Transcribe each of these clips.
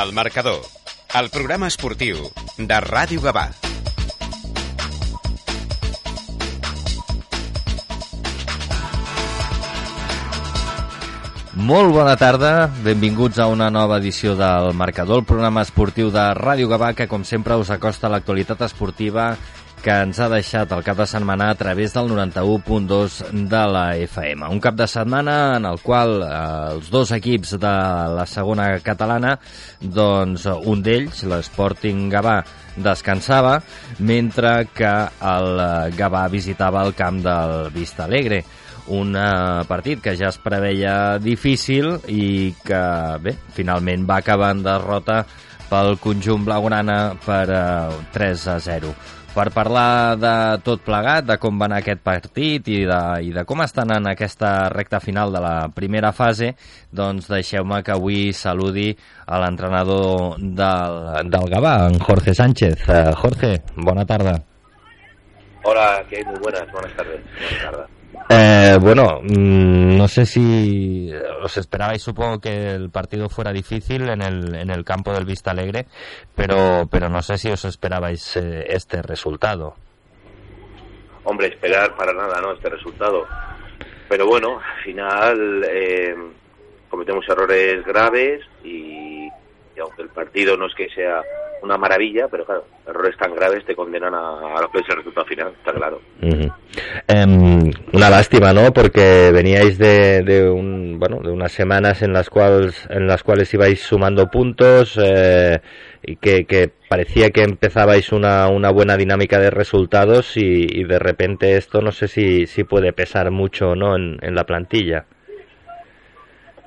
El marcador, el programa esportiu de Ràdio Gavà. Molt bona tarda, benvinguts a una nova edició del Marcador, el programa esportiu de Ràdio Gavà, que com sempre us acosta a l'actualitat esportiva que ens ha deixat el cap de setmana a través del 91.2 de la FM. Un cap de setmana en el qual eh, els dos equips de la segona catalana, doncs un d'ells, l'Sporting Gavà, descansava, mentre que el Gavà visitava el camp del Vista Alegre un uh, partit que ja es preveia difícil i que, bé, finalment va acabar en derrota pel conjunt blaugrana per uh, 3 a 0. Per parlar de tot plegat, de com va anar aquest partit i de, i de com estan en aquesta recta final de la primera fase, doncs deixeu-me que avui saludi a l'entrenador del, del Gavà, en Jorge Sánchez. Uh, Jorge, bona tarda. Hola, que muy buenas, buenas tardes. Buenas tardes. Eh, bueno, mmm, no sé si os esperabais, supongo que el partido fuera difícil en el, en el campo del Vista Alegre, pero, pero no sé si os esperabais eh, este resultado. Hombre, esperar para nada, ¿no? Este resultado. Pero bueno, al final eh, cometemos errores graves y, y aunque el partido no es que sea una maravilla, pero claro, errores tan graves te condenan a, a lo que el resultado final, está claro. Eh, una lástima, ¿no? Porque veníais de, de, un, bueno, de unas semanas en las cuales, en las cuales ibais sumando puntos eh, y que, parecía que empezabais una, una buena dinámica de resultados y, de repente esto no sé si, si puede pesar mucho, ¿no? En, en la plantilla.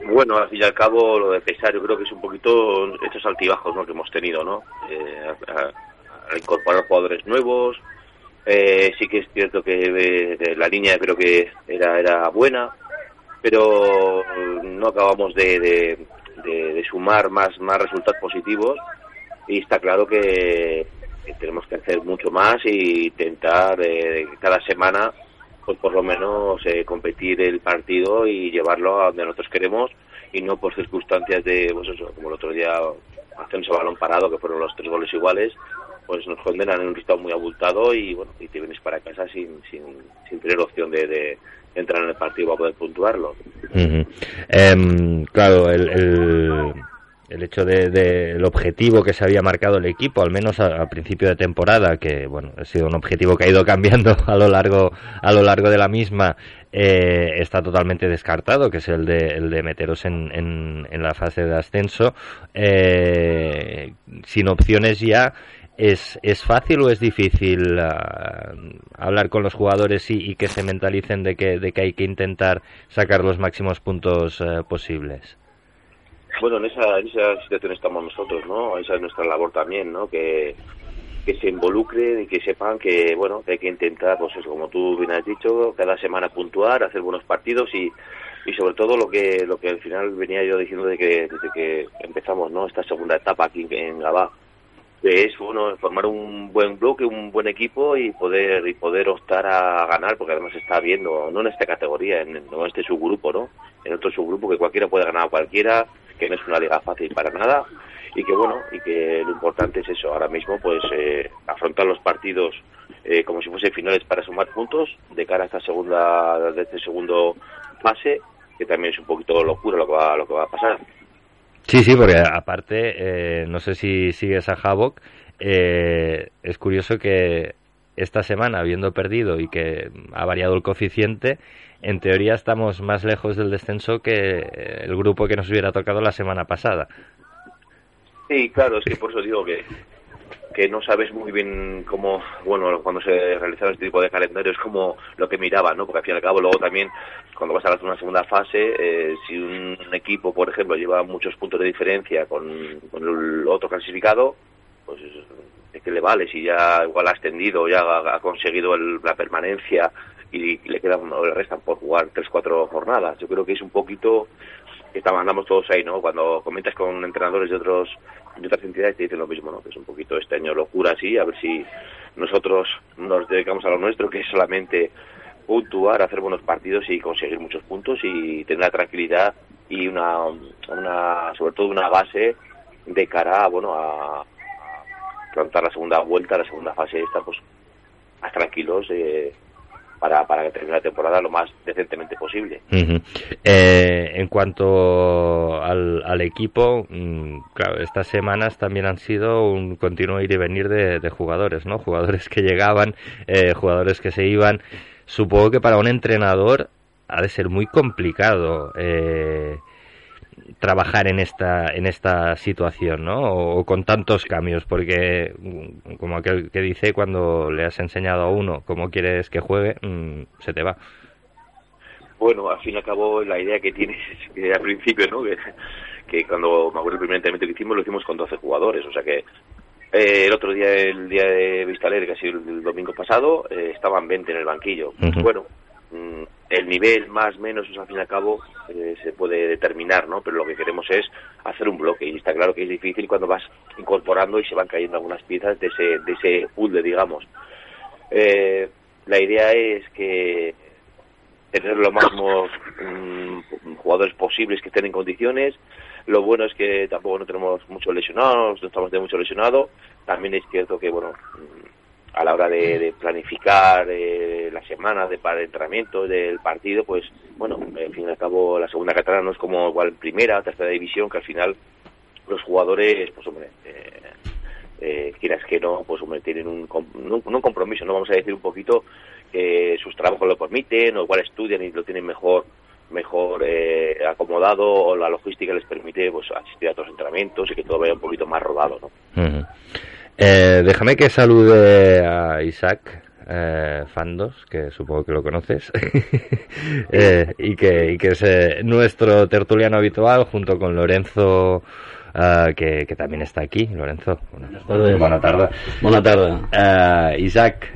Bueno, al fin y al cabo, lo de pesar, yo creo que es un poquito estos altibajos ¿no? que hemos tenido, ¿no? Eh, incorporar jugadores nuevos. Eh, sí que es cierto que de la línea creo que era, era buena, pero no acabamos de sumar más, más resultados positivos. Y está claro que, que tenemos que hacer mucho más y intentar eh, cada semana pues por lo menos eh, competir el partido y llevarlo a donde nosotros queremos y no por circunstancias de, pues como el otro día hacen ese balón parado, que fueron los tres goles iguales, pues nos condenan en un resultado muy abultado y bueno, y te vienes para casa sin, sin, sin tener opción de, de entrar en el partido para poder puntuarlo. Uh claro, el, el el hecho de, de, objetivo que se había marcado el equipo, al menos a, principio de temporada, que bueno, ha sido un objetivo que ha ido cambiando a lo largo, a lo largo de la misma, eh, está totalmente descartado, que es el de, el de meteros en, en, la fase de ascenso, eh, sin opciones ya. ¿Es, ¿Es fácil o es difícil uh, hablar con los jugadores y, que se mentalicen de que, de que hay que intentar sacar los máximos puntos uh, posibles? Bueno, en esa, en esa situación estamos nosotros, ¿no? Esa es nuestra labor también, ¿no? Que, que se involucren y que sepan que, bueno, que hay que intentar, pues eso, como tú bien has dicho, cada semana puntuar, hacer buenos partidos y, y sobre todo lo que, lo que al final venía yo diciendo de que, desde que empezamos, ¿no? Esta segunda etapa aquí en Gabá, que es, bueno, formar un buen bloque, un buen equipo y poder, y poder optar a ganar, porque además está viendo, no en esta categoría, en, en este subgrupo, ¿no? En otro subgrupo que cualquiera puede ganar a cualquiera, que no es una liga fácil para nada y que bueno y que lo importante es eso ahora mismo pues eh, afrontar los partidos eh, como si fuesen finales para sumar puntos de cara a esta segunda de este segundo fase que también es un poquito locura lo que va lo que va a pasar. Sí sí porque aparte eh, no sé si sigues a Havok eh, es curioso que esta semana habiendo perdido y que ha variado el coeficiente en teoría estamos más lejos del descenso que el grupo que nos hubiera tocado la semana pasada. Sí, claro, es que por eso digo que, que no sabes muy bien cómo, bueno, cuando se realizaron este tipo de calendarios, como lo que miraba, ¿no? Porque al fin y al cabo, luego también, cuando vas a una segunda fase, eh, si un equipo, por ejemplo, lleva muchos puntos de diferencia con, con el otro clasificado, pues es que le vale, si ya igual ha ascendido, ya ha, ha conseguido el, la permanencia y le quedan o le restan por jugar tres cuatro jornadas. Yo creo que es un poquito que andamos todos ahí no cuando comentas con entrenadores de otros de otras entidades te dicen lo mismo no que es un poquito este año locura así a ver si nosotros nos dedicamos a lo nuestro que es solamente puntuar hacer buenos partidos y conseguir muchos puntos y tener la tranquilidad y una, una sobre todo una base de cara bueno, a, plantar la segunda vuelta, la segunda fase esta, pues más tranquilos eh, para, para termine la temporada lo más decentemente posible. eh, en cuanto al, al equipo, mm, claro, estas semanas también han sido un continuo ir y venir de, de jugadores, ¿no? Jugadores que llegaban, eh, jugadores que se iban. Supongo que para un entrenador ha de ser muy complicado. Eh, trabajar en esta en esta situación, ¿no? O, con tantos cambios, porque mm, como aquel que dice cuando le has enseñado a uno cómo quieres que juegue, mm, se te va. Bueno, al fin y al cabo la idea que tienes que al principio, ¿no? Que, cuando me acuerdo el primer entrenamiento que hicimos lo hicimos con 12 jugadores, o sea que eh, el otro día, el día de Vista Alegre, que ha sido el, domingo pasado, eh, estaban 20 en el banquillo. Bueno, el nivel más menos al fin y al cabo eh, se puede determinar no pero lo que queremos es hacer un bloque y está claro que es difícil cuando vas incorporando y se van cayendo algunas piezas de ese de ese puzzle digamos. Eh, la idea es que tener lo más mm, jugadores posibles que estén en condiciones. Lo bueno es que tampoco no tenemos muchos lesionados no estamos de mucho lesionado. También es cierto que bueno a la hora de, planificar eh, la semana de para entrenamiento del partido, pues bueno, al fin y al cabo la segunda catalana no es como igual primera, tercera división, que al final los jugadores, pues hombre, eh, eh, quieras que no, pues hombre, tienen un, un, compromiso, no vamos a decir un poquito que sus trabajos lo permiten, o igual estudian y lo tienen mejor mejor eh, acomodado o la logística les permite pues asistir a otros entrenamientos y que todo vaya un poquito más rodado, ¿no? Eh, déjame que salude a Isaac eh, Fandos, que supongo que lo conoces, eh, y, que, y que es eh, nuestro tertuliano habitual junto con Lorenzo. Uh, que, que, también está aquí, Lorenzo. Buenas tardes. Bona tarda. Uh, Isaac.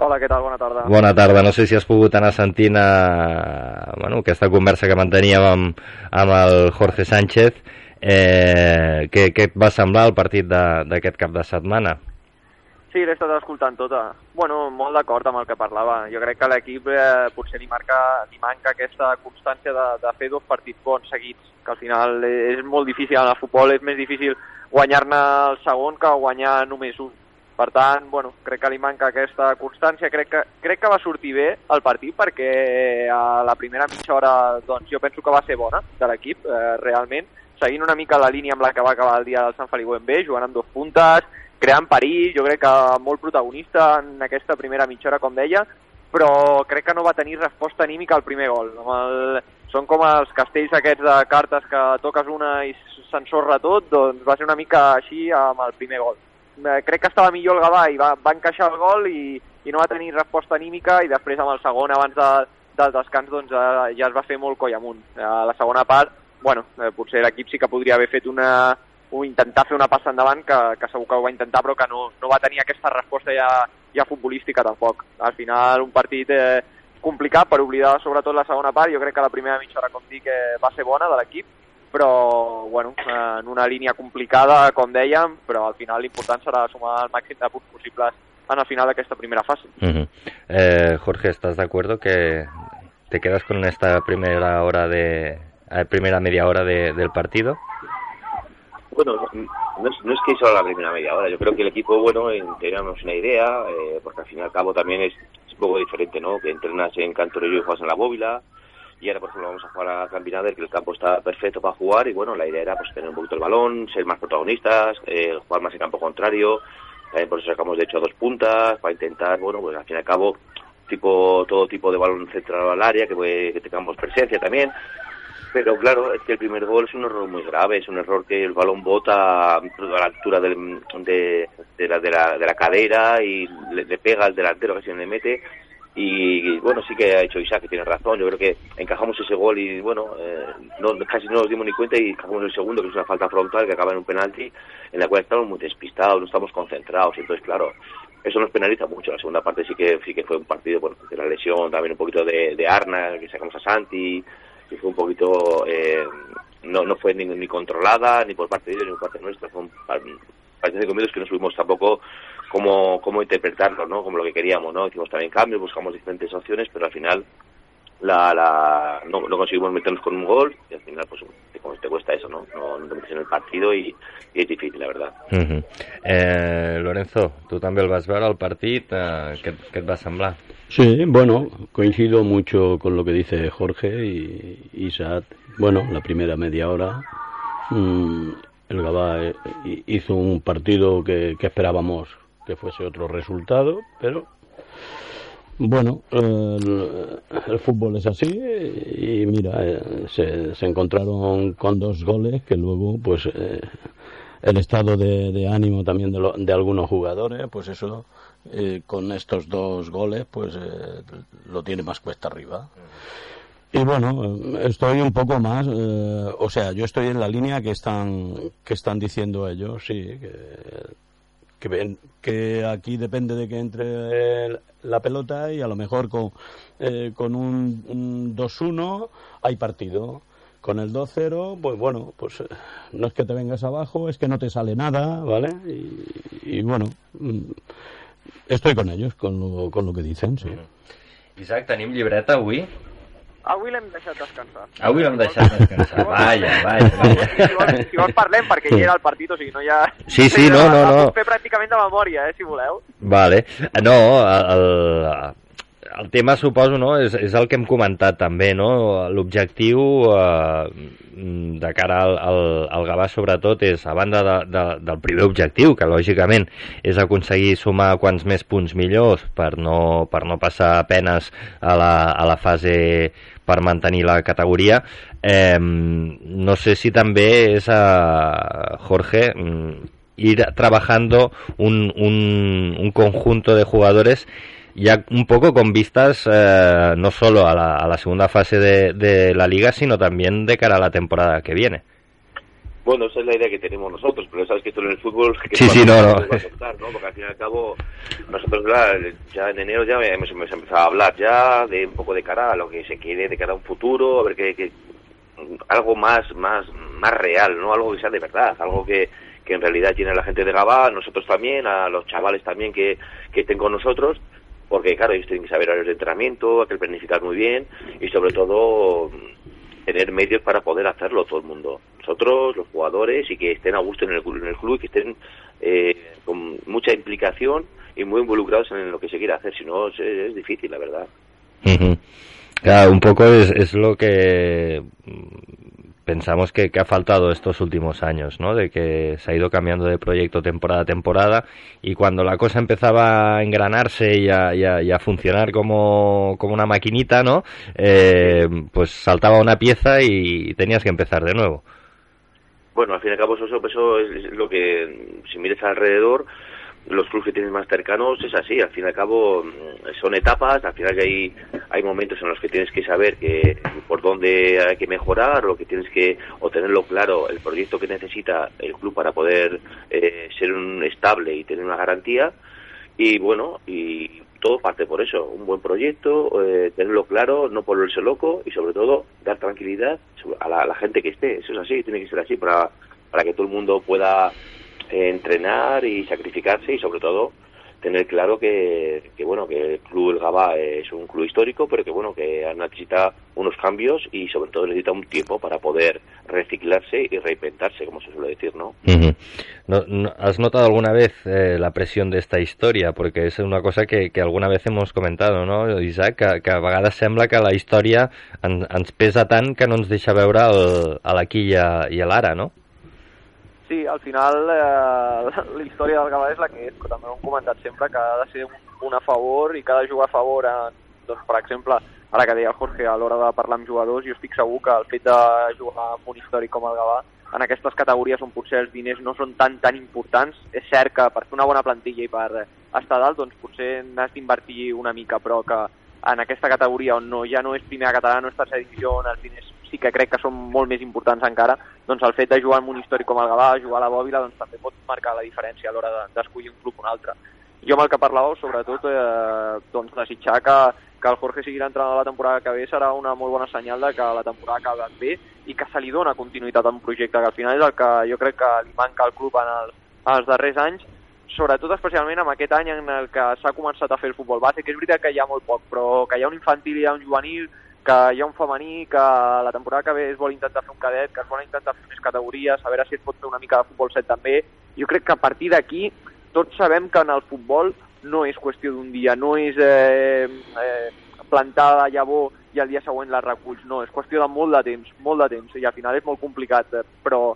Hola, què tal? Bona tarda. Bona tarda. No sé si has pogut anar sentint a, bueno, aquesta conversa que manteníem amb, amb el Jorge Sánchez Eh, què, què et va semblar el partit d'aquest cap de setmana? Sí, l'he estat escoltant tota. Bueno, molt d'acord amb el que parlava. Jo crec que l'equip eh, potser li, marca, li manca aquesta constància de, de fer dos partits bons seguits, que al final és molt difícil en el futbol, és més difícil guanyar-ne el segon que guanyar només un. Per tant, bueno, crec que li manca aquesta constància. Crec que, crec que va sortir bé el partit perquè a la primera mitja hora doncs, jo penso que va ser bona de l'equip, eh, realment seguint una mica la línia amb la que va acabar el dia del Sant Feliu en B, jugant amb dos puntes, creant perill, jo crec que molt protagonista en aquesta primera mitja hora, com deia, però crec que no va tenir resposta anímica al primer gol. Amb el... Són com els castells aquests de cartes que toques una i s'ensorra tot, doncs va ser una mica així amb el primer gol. Eh, crec que estava millor el Gavà i va, va encaixar el gol i, i no va tenir resposta anímica i després amb el segon abans de, del descans doncs, eh, ja es va fer molt coll amunt. A la segona part bueno, eh, potser l'equip sí que podria haver fet una, o intentar fer una passa endavant que, que segur que ho va intentar però que no, no va tenir aquesta resposta ja, ja futbolística tampoc. Al final un partit eh, complicat per oblidar sobretot la segona part, jo crec que la primera mitja hora com dic eh, va ser bona de l'equip però bueno, en una línia complicada com dèiem, però al final l'important serà sumar el màxim de punts possibles en el final d'aquesta primera fase. Uh -huh. eh, Jorge, ¿estás de acuerdo que te quedas con esta primera hora de, a primera media hora de, del partido? Bueno, no es, no es, que solo la primera media hora, yo creo que el equipo, bueno, teníamos una idea, eh, porque al fin y al cabo también es, un poco diferente, ¿no? Que entrenas en Cantorillo y juegas en la bóvila, y ahora, por ejemplo, vamos a jugar a Gran Binader, que el campo está perfecto para jugar, y bueno, la idea era pues tener un poquito el balón, ser más protagonistas, eh, jugar más en campo contrario, también por eso sacamos de hecho dos puntas, para intentar, bueno, pues al fin y al cabo, tipo todo tipo de balón central al área, que, que tengamos presencia también, pero claro, es que el primer gol es un error muy grave, es un error que el balón bota a la altura del, de, de, la, de, la, de la cadera y le, pega al delantero que se le mete. Y, bueno, sí que ha hecho Isaac, que tiene razón. Yo creo que encajamos ese gol y bueno, eh, casi no nos dimos ni cuenta y encajamos el segundo, que es una falta frontal que acaba en un penalti, en la cual estamos muy despistados, no estamos concentrados. Entonces, claro, eso nos penaliza mucho. La segunda parte sí que sí que fue un partido, bueno, de la lesión, también un poquito de, de Arna, que sacamos a Santi que fue un poquito, eh, no, no fue ni, ni, controlada, ni por parte de ellos, ni por parte nuestra, fue un de comidos que no subimos tampoco cómo, cómo interpretarlo, ¿no? Como lo que queríamos, ¿no? Hicimos también cambios, buscamos diferentes opciones, pero al final la, la no, no, conseguimos meternos con un gol y al final pues te, te cuesta eso, ¿no? No, no te metes en el partido y, y és difícil, la verdad. Uh -huh. eh, Lorenzo, tu també el vas veure al partit, eh, què, què et va semblar? Sí, bueno, coincido mucho con lo que dice Jorge y Isaac. Bueno, la primera media hora mmm, el Gabá eh, hizo un partido que, que esperábamos que fuese otro resultado, pero bueno, el, el, fútbol es así y mira, eh, se, se, encontraron con dos goles que luego, pues, eh, el estado de, de ánimo también de, lo, de, algunos jugadores, pues eso, eh, con estos dos goles, pues eh, lo tiene más cuesta arriba. Y bueno, estoy un poco más, eh, o sea, yo estoy en la línea que están, que están diciendo ellos, sí, que que, ven, que aquí depende de que entre la pelota y a lo mejor con, eh, con un, un 2-1 hay partido. Con el 2-0, pues bueno, pues eh, no es que te vengas abajo, es que no te sale nada, ¿vale? Y, y bueno, mm, estoy con ellos, con lo, con lo que dicen, sí. Isaac, tenim llibreta avui? Avui l'hem deixat descansar. Avui l'hem deixat descansar. Vaja, vaja, vaja. Si vols, si vols parlem, perquè hi era el partit, o sigui, no hi ha... Sí, sí, no, no, no. puc fer pràcticament de memòria, eh, si voleu. Vale. No, el, el tema, suposo, no, és, és el que hem comentat també, no? L'objectiu eh, de cara al, al, al Gavà, sobretot, és, a banda de, de, del primer objectiu, que lògicament és aconseguir sumar quants més punts millors per no, per no passar penes a la, a la fase per mantenir la categoria. Eh, no sé si també és a Jorge ir trabajando un, un, un conjunto de jugadores ya un poco con vistas eh, no solo a la, a la segunda fase de, de, la liga, sino también de cara a la temporada que viene. Bueno, esa es la idea que tenemos nosotros, pero sabes que esto en el fútbol... Que sí, sí, no, no. Contar, ¿no? Porque al fin y al cabo, nosotros ya en enero ya hemos, hemos, empezado a hablar ya de un poco de cara a lo que se quiere, de cara a un futuro, a ver qué... que algo más, más, más real, ¿no? Algo que sea de verdad, algo que, que en realidad tiene a la gente de Gabá, nosotros también, a los chavales también que, que estén con nosotros, porque claro, ellos tienen que saber horarios de entrenamiento, hay que planificar muy bien y sobre todo tener medios para poder hacerlo todo el mundo. Nosotros, los jugadores, y que estén a gusto en el, en el club y que estén eh, con mucha implicación y muy involucrados en lo que se quiere hacer, si no es, difícil, la verdad. Un poco es, es lo que pensamos que, que, ha faltado estos últimos años, ¿no? De que se ha ido cambiando de proyecto temporada a temporada y cuando la cosa empezaba a engranarse y a, y a, y a funcionar como, como, una maquinita, ¿no? Eh, pues saltaba una pieza y tenías que empezar de nuevo. Bueno, al fin y al cabo eso, eso es lo que, si mires alrededor, los clubes que tienes más cercanos es así, al fin y al cabo son etapas, al final hay, hay momentos en los que tienes que saber que por dónde hay que mejorar o que tienes que o tenerlo claro el proyecto que necesita el club para poder eh, ser un estable y tener una garantía. Y bueno, y todo parte por eso, un buen proyecto, eh, tenerlo claro, no volverse loco y sobre todo dar tranquilidad a la, a la gente que esté, eso es así, tiene que ser así para, para que todo el mundo pueda entrenar y sacrificarse y sobre todo tener claro que, bueno que el club El Gabá es un club histórico pero que bueno que necesita unos cambios y sobre todo necesita un tiempo para poder reciclarse y reinventarse como se suele decir ¿no? ¿No, no has notado alguna vez eh, la presión de esta historia? porque és una cosa que, que alguna vez hemos comentado no, Isaac? Que, que a vegades sembla que la ens pesa tant que no ens deixa veure a l'aquí i a, i a l'ara no? Sí, al final eh, la història del Gavà és la que és, però també ho hem comentat sempre que ha de ser un, a favor i de jugar a favor, en, doncs, per exemple, ara que deia el Jorge, a l'hora de parlar amb jugadors, jo estic segur que el fet de jugar amb un històric com el Gavà en aquestes categories on potser els diners no són tan tan importants, és cert que per fer una bona plantilla i per estar dalt, doncs potser n'has d'invertir una mica, però que en aquesta categoria on no, ja no és primera catalana, no és tercera divisió, on els diners sí que crec que són molt més importants encara, doncs el fet de jugar en un històric com el Gavà, jugar a la Bòbila, doncs també pot marcar la diferència a l'hora d'escollir un club o un altre. Jo amb el que parlàveu, sobretot, eh, doncs desitjar que, que el Jorge sigui l'entrenador la temporada que ve serà una molt bona senyal de que la temporada ha acabat bé i que se li dona continuïtat a un projecte, que al final és el que jo crec que li manca al club en els, en els darrers anys, sobretot especialment en aquest any en el que s'ha començat a fer el futbol base, que és veritat que hi ha molt poc, però que hi ha un infantil i hi ha un juvenil, que hi ha un femení, que la temporada que ve es vol intentar fer un cadet, que es vol intentar fer més categories, a veure si es pot fer una mica de futbol 7 també. Jo crec que a partir d'aquí tots sabem que en el futbol no és qüestió d'un dia, no és eh, eh, plantar la llavor i el dia següent la reculls, no, és qüestió de molt de temps, molt de temps, i al final és molt complicat, eh, però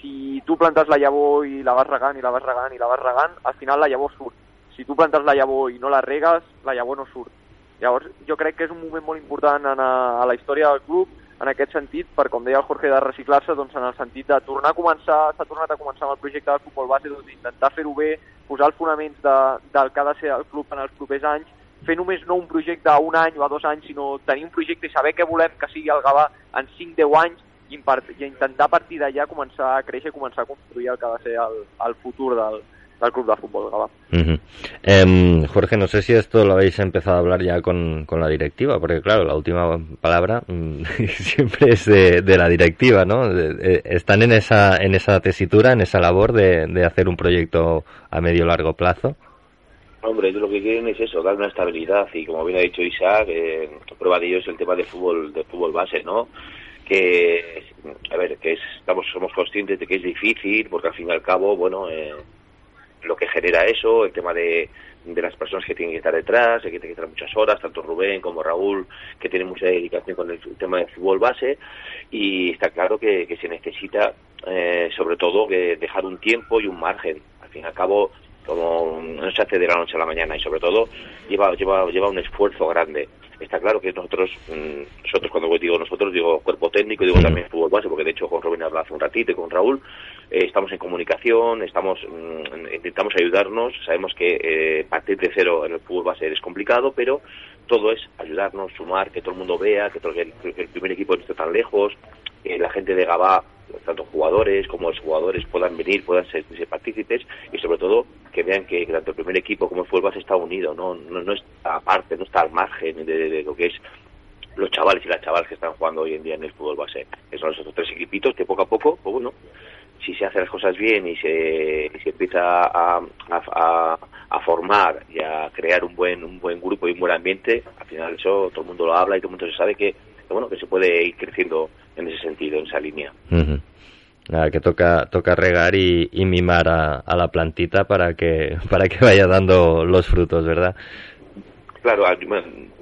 si tu plantes la llavor i la vas regant i la vas regant i la vas regant, al final la llavor surt. Si tu plantes la llavor i no la regues, la llavor no surt. Llavors, jo crec que és un moment molt important en a, a la història del club, en aquest sentit, per com deia el Jorge, de reciclar-se, doncs en el sentit de tornar a començar, s'ha tornat a començar amb el projecte del futbol base, doncs intentar fer-ho bé, posar els fonaments de, del que ha de ser el club en els propers anys, fer només no un projecte a un any o a dos anys, sinó tenir un projecte i saber què volem que sigui el Gavà en 5-10 anys i, i intentar a partir d'allà començar a créixer, començar a construir el que ha de ser el, el futur del, del club de fútbol Gavà. Uh -huh. eh, Jorge, no sé si esto lo habéis empezado a hablar ya con, con la directiva, porque claro, la última palabra mm, siempre es de, de, la directiva, ¿no? De, de, están en esa, en esa tesitura, en esa labor de, de hacer un proyecto a medio largo plazo. Hombre, lo que quieren es eso, dar una estabilidad y como bien ha dicho Isaac, eh, prueba de ello es el tema de fútbol, de fútbol base, ¿no? Que, a ver, que es, estamos, somos conscientes de que es difícil porque al fin y al cabo, bueno, eh, lo que genera eso, el tema de, de las personas que tienen que estar detrás, que tienen que estar muchas horas, tanto Rubén como Raúl, que tienen mucha dedicación con el tema del fútbol base, y está claro que, que se necesita, eh, sobre todo, que dejar un tiempo y un margen. Al fin y al cabo, como no se hace de la noche a la mañana y sobre todo lleva lleva lleva un esfuerzo grande. Está claro que nosotros nosotros cuando digo nosotros digo cuerpo técnico digo también fútbol base porque de hecho con Rubén hablado hace un ratito y con Raúl eh, estamos en comunicación estamos mm, intentamos ayudarnos sabemos que eh, partir de cero en el fútbol base es complicado pero todo es ayudarnos sumar que todo el mundo vea que, todo, el, que el primer equipo no esté tan lejos que la gente de Gabá tanto jugadores como los jugadores puedan venir, puedan ser, ser partícipes y sobre todo que vean que tanto el primer equipo como el fútbol base está unido, no, no, no está aparte, no está al margen de, lo que es los chavales y las chavales que están jugando hoy en día en el fútbol base. Que son esos tres equipitos que poco a poco, pues bueno, si se hacen las cosas bien y se, se empieza a, a, a, a, formar y a crear un buen un buen grupo y un buen ambiente, al final eso todo el mundo lo habla y todo el mundo se sabe que, que bueno que se puede ir creciendo en ese sentido, en esa línea. Uh -huh. Nada, que toca toca regar y, y mimar a, a, la plantita para que para que vaya dando los frutos, ¿verdad? Claro,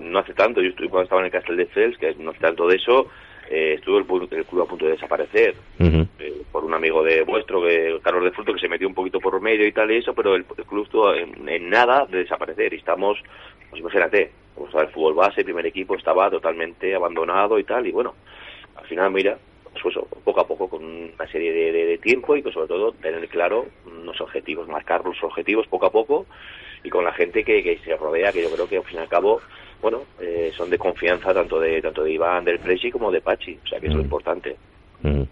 no hace tanto, yo estuve cuando estaba en el Castel de Fels, que no hace tanto de eso, eh, estuvo el, el, club a punto de desaparecer uh -huh. eh, por un amigo de vuestro, que Carlos de Fruto, que se metió un poquito por medio y tal y eso, pero el, el club estuvo en, en, nada de desaparecer y estamos, pues imagínate, como estaba el fútbol base, el primer equipo estaba totalmente abandonado y tal, y bueno, al final mira, pues eso, poco a poco, con una serie de, de, de tiempo y que sobre todo tener claro los objetivos, marcar los objetivos poco a poco y con la gente que, que se rodea, que yo creo que al fin y al cabo bueno, eh, son de confianza tanto de tanto de Iván del Presi como de Pachi, o sea que mm. es lo importante. Mm.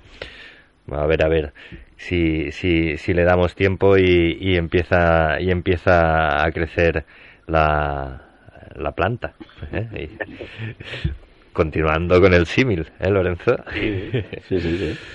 A ver, a ver, si, si, si le damos tiempo y, y empieza y empieza a crecer la, la planta. ¿eh? Continuando con el símil, ¿eh, Lorenzo? Sí, sí, sí. sí.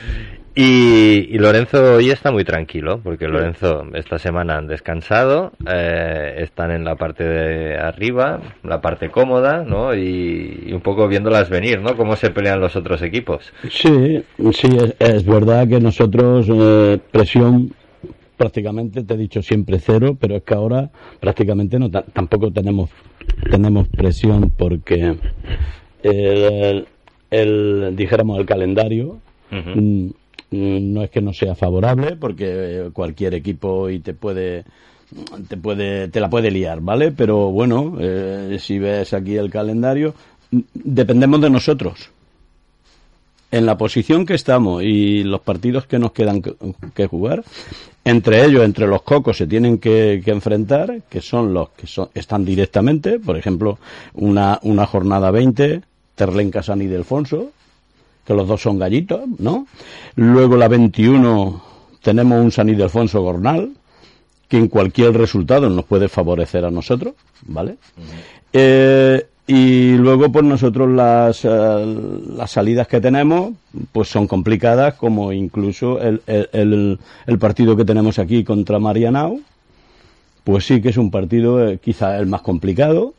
Y, y, Lorenzo hoy está muy tranquilo, porque. Lorenzo esta semana han descansado, eh, están en la parte de arriba, la parte cómoda, ¿no? Y, y, un poco viéndolas venir, ¿no? Cómo se pelean los otros equipos. Sí, sí, es, es verdad que nosotros eh, presión prácticamente, te he dicho siempre cero, pero es que ahora prácticamente no tampoco tenemos tenemos presión porque el, el dijéramos el calendario uh -huh no es que no sea favorable porque cualquier equipo y te puede te puede te la puede liar vale pero bueno eh, si ves aquí el calendario dependemos de nosotros. En la posición que estamos y los partidos que nos quedan que, que jugar entre ellos entre los cocos se tienen que, que enfrentar que son los que son, están directamente. Por ejemplo una una jornada 20 Terlenca San Ildefonso que los dos son gallitos, ¿no? Luego la 21 tenemos un San Ildefonso Gornal, que en cualquier resultado nos puede favorecer a nosotros, ¿vale? Uh -huh. eh, y luego, pues nosotros las, uh, las salidas que tenemos, pues son complicadas, como incluso el, el, el, el partido que tenemos aquí contra Marianao, pues sí que es un partido eh, quizá el más complicado,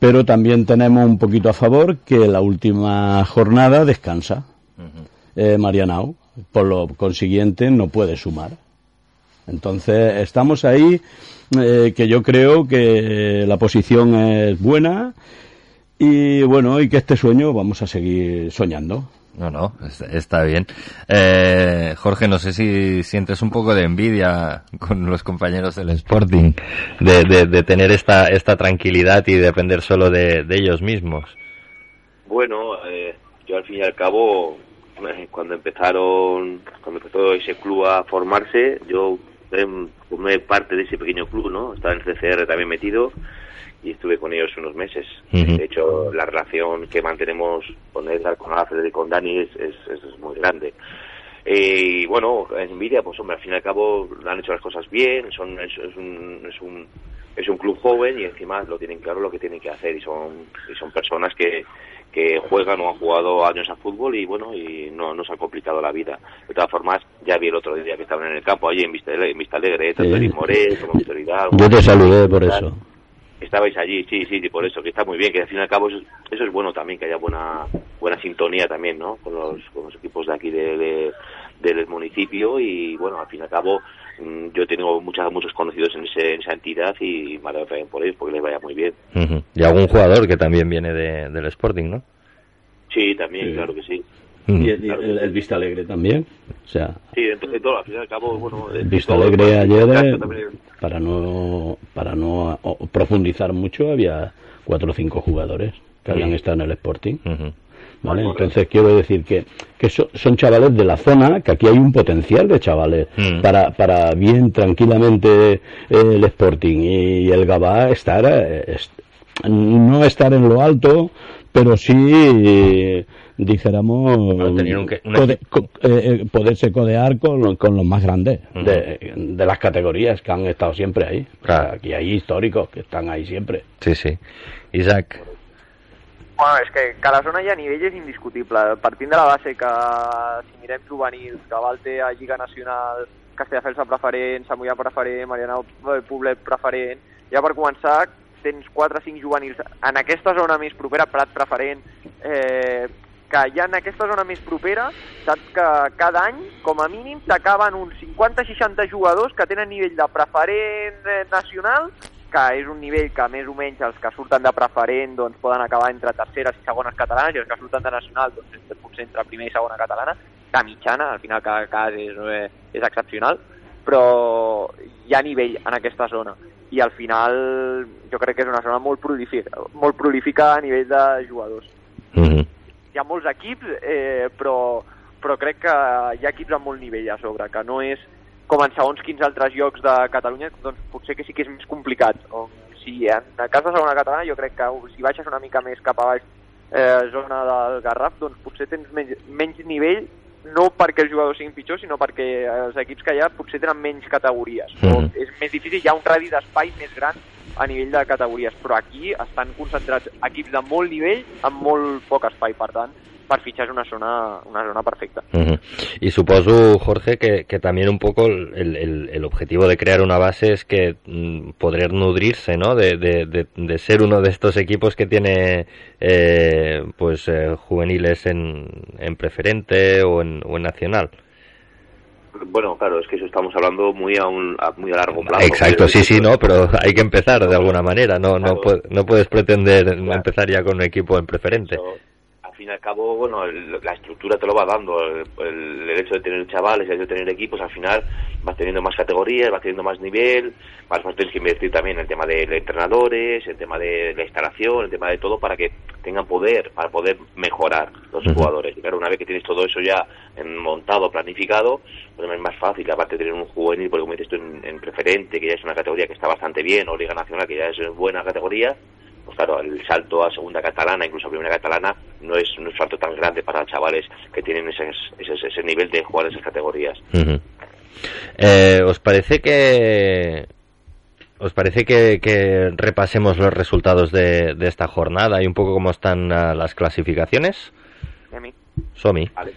pero también tenemos un poquito a favor que la última jornada descansa eh, Marianao, por lo consiguiente no puede sumar. Entonces estamos ahí, eh, que yo creo que la posición es buena y bueno, y que este sueño vamos a seguir soñando. No, no, está bien. Eh, Jorge, no sé si sientes un poco de envidia con los compañeros del Sporting de, tener esta, esta tranquilidad y depender solo de, ellos mismos. Bueno, eh, yo al fin y al cabo, eh, cuando empezaron, cuando empezó ese club a formarse, yo formé parte de ese pequeño club, ¿no? Estaba en el CCR también metido y estuve con ellos unos meses. De hecho, la relación que mantenemos con Edgar, con Alfred y con Dani es, es, muy grande. Eh, y bueno, en Nvidia, pues hombre, al fin y al cabo han hecho las cosas bien, son, es, un, es, un, es un club joven y encima lo tienen claro lo que tienen que hacer y son, y son personas que, que juegan o han jugado años a fútbol y bueno, y no nos ha complicado la vida. De todas formas, ya vi el otro día que estaban en el campo allí en Vista, en Vista Alegre, tanto sí. Moré como Víctor Yo te saludé por eso estabais allí, sí, sí, por eso, que está muy bien, que al fin y al cabo eso, es bueno también, que haya buena buena sintonía también, ¿no? Con los, con los equipos de aquí de, del municipio y, bueno, al fin y al cabo mm, yo tengo muchas, muchos conocidos en, esa entidad y me alegro también por ellos porque les vaya muy bien. Y algún jugador que también viene del Sporting, ¿no? Sí, también, claro que sí. Y, el, Vista Alegre también. O sea, sí, todo, al fin y al cabo, bueno. El Vista Alegre ayer, para no, para no profundizar mucho, había cuatro o cinco jugadores que habían estado en el Sporting. ¿Vale? Entonces quiero decir que, que son chavales de la zona, que aquí hay un potencial de chavales para, para bien tranquilamente el Sporting y el Gabá estar, eh, no estar en lo alto, pero sí dijéramos, eh, eh, poderse codear con, con, los más grandes de, de, las categorías que han estado siempre ahí. aquí hay históricos que están ahí siempre. Sí, sí. Isaac. Bueno, és que, que la zona ja a nivell és indiscutible. Partint de la base que si mirem juvenils, que Val té a Lliga Nacional, Castelldefels a preferent, Samullà preferent, Mariana Poblet preferent, ja per començar tens 4 o 5 juvenils en aquesta zona més propera, Prat preferent, eh, que ja en aquesta zona més propera saps que cada any, com a mínim, t'acaben uns 50-60 jugadors que tenen nivell de preferent eh, nacional, que és un nivell que més o menys els que surten de preferent doncs, poden acabar entre terceres i segones catalanes i els que surten de nacional doncs, potser entre primera i segona catalana, de mitjana, al final cada cas és, eh, és excepcional, però hi ha nivell en aquesta zona i al final jo crec que és una zona molt prolífica, molt prolífica a nivell de jugadors. Mm -hmm hi ha molts equips, eh, però, però crec que hi ha equips amb molt nivell a sobre, que no és com en segons quins altres llocs de Catalunya, doncs potser que sí que és més complicat. O, si en el cas de segona catalana jo crec que si baixes una mica més cap a baix eh, zona del Garraf, doncs potser tens menys, menys nivell no perquè els jugadors siguin pitjors, sinó perquè els equips que hi ha potser tenen menys categories. Mm. O és més difícil, hi ha un radi d'espai més gran a nivell de categories, però aquí estan concentrats equips de molt nivell amb molt poc espai, per tant, per fitxar és una zona, una zona perfecta. Uh -huh. Y supongo, Jorge, que, que también un poco el, el, el, objetivo de crear una base es que mm, poder nutrirse, ¿no? De, de, de, de, ser uno de estos equipos que tiene eh, pues eh, juveniles en, en preferente o en, o en nacional. Bueno, claro, es que eso estamos hablando muy a, un, muy a largo plazo. Exacto, sí, sí, no, pero hay que empezar de alguna manera. No, no, no puedes pretender empezar ya con un equipo en preferente fin y al cabo, bueno, la estructura te lo va dando. El, hecho de tener chavales, el hecho de tener equipos, al final vas teniendo más categorías, vas teniendo más nivel, vas, vas tienes que invertir también en el tema de, entrenadores, el tema de la instalación, el tema de todo para que tengan poder, para poder mejorar los jugadores. Y claro, una vez que tienes todo eso ya montado, planificado, pues es más fácil, aparte de tener un juvenil, porque como dices tú, en, en preferente, que ya es una categoría que está bastante bien, o Liga Nacional, que ya es buena categoría, pues claro, el salto a segunda catalana, incluso a primera catalana, no es, un salto tan grande para chavales que tienen ese, ese, nivel de jugar esas categorías. Eh, ¿Os parece que ¿Os parece que, repasemos los resultados de, esta jornada y un poco cómo están ah, las clasificaciones? Somi. Vale.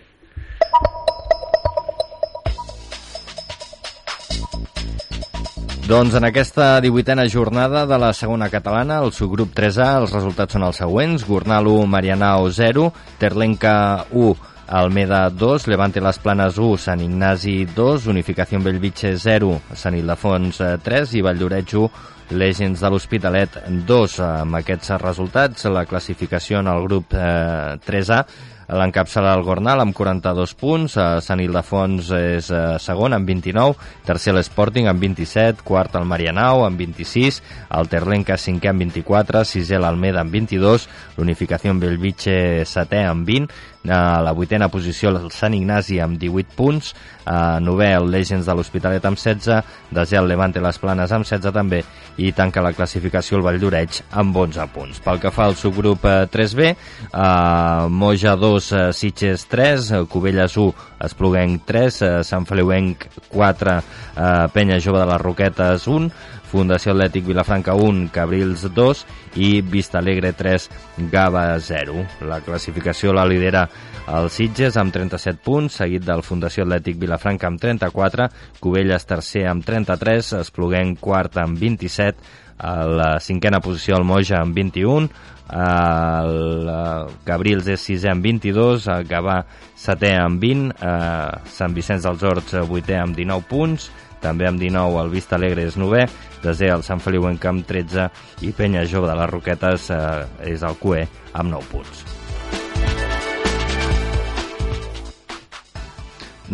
Doncs en aquesta 18a jornada de la segona catalana, el subgrup 3A, els resultats són els següents. Gornal 1, Marianao 0, Terlenca 1, Almeda 2, Levante Les Planes 1, Sant Ignasi 2, Unificació Bellvitge 0, Sant Ildefons 3 i Valldoreix 1, Legends de l'Hospitalet 2. Amb aquests resultats, la classificació en el grup eh, 3A l'encapçala el Gornal amb 42 punts, eh, Sant Ildefons és eh, segon amb 29, tercer l'Sporting amb 27, quart el Marianao amb 26, el Terlenca cinquè amb 24, sisè l'Almeda amb 22, l'Unificació en Bellvitge setè amb 20, a la vuitena posició el Sant Ignasi amb 18 punts, a novè el Legends de l'Hospitalet amb 16, desè el Levante les Planes amb 16 també. I tanca la classificació el Valldoreix amb 11 punts. Pel que fa al subgrup 3B, eh, Moja 2, eh, Sitges 3, eh, Cubelles 1, Espluguenc 3, eh, Sant Feliuenc 4, eh, Penya Jove de les Roquetes 1, Fundació Atlètic Vilafranca 1, Cabrils 2 i Vista Alegre 3, Gava 0. La classificació la lidera el Sitges amb 37 punts, seguit del Fundació Atlètic Vilafranca amb 34, Cubelles tercer amb 33, Espluguenc quart amb 27, a la cinquena posició el Moja amb 21, el Cabrils és sisè amb 22, el Gavà setè amb 20, eh, Sant Vicenç dels Horts vuitè amb 19 punts, també amb 19 el Vista Alegre és 9è, desè el Sant Feliu en Camp 13 i Penya Jove de les Roquetes eh, és el QE amb 9 punts.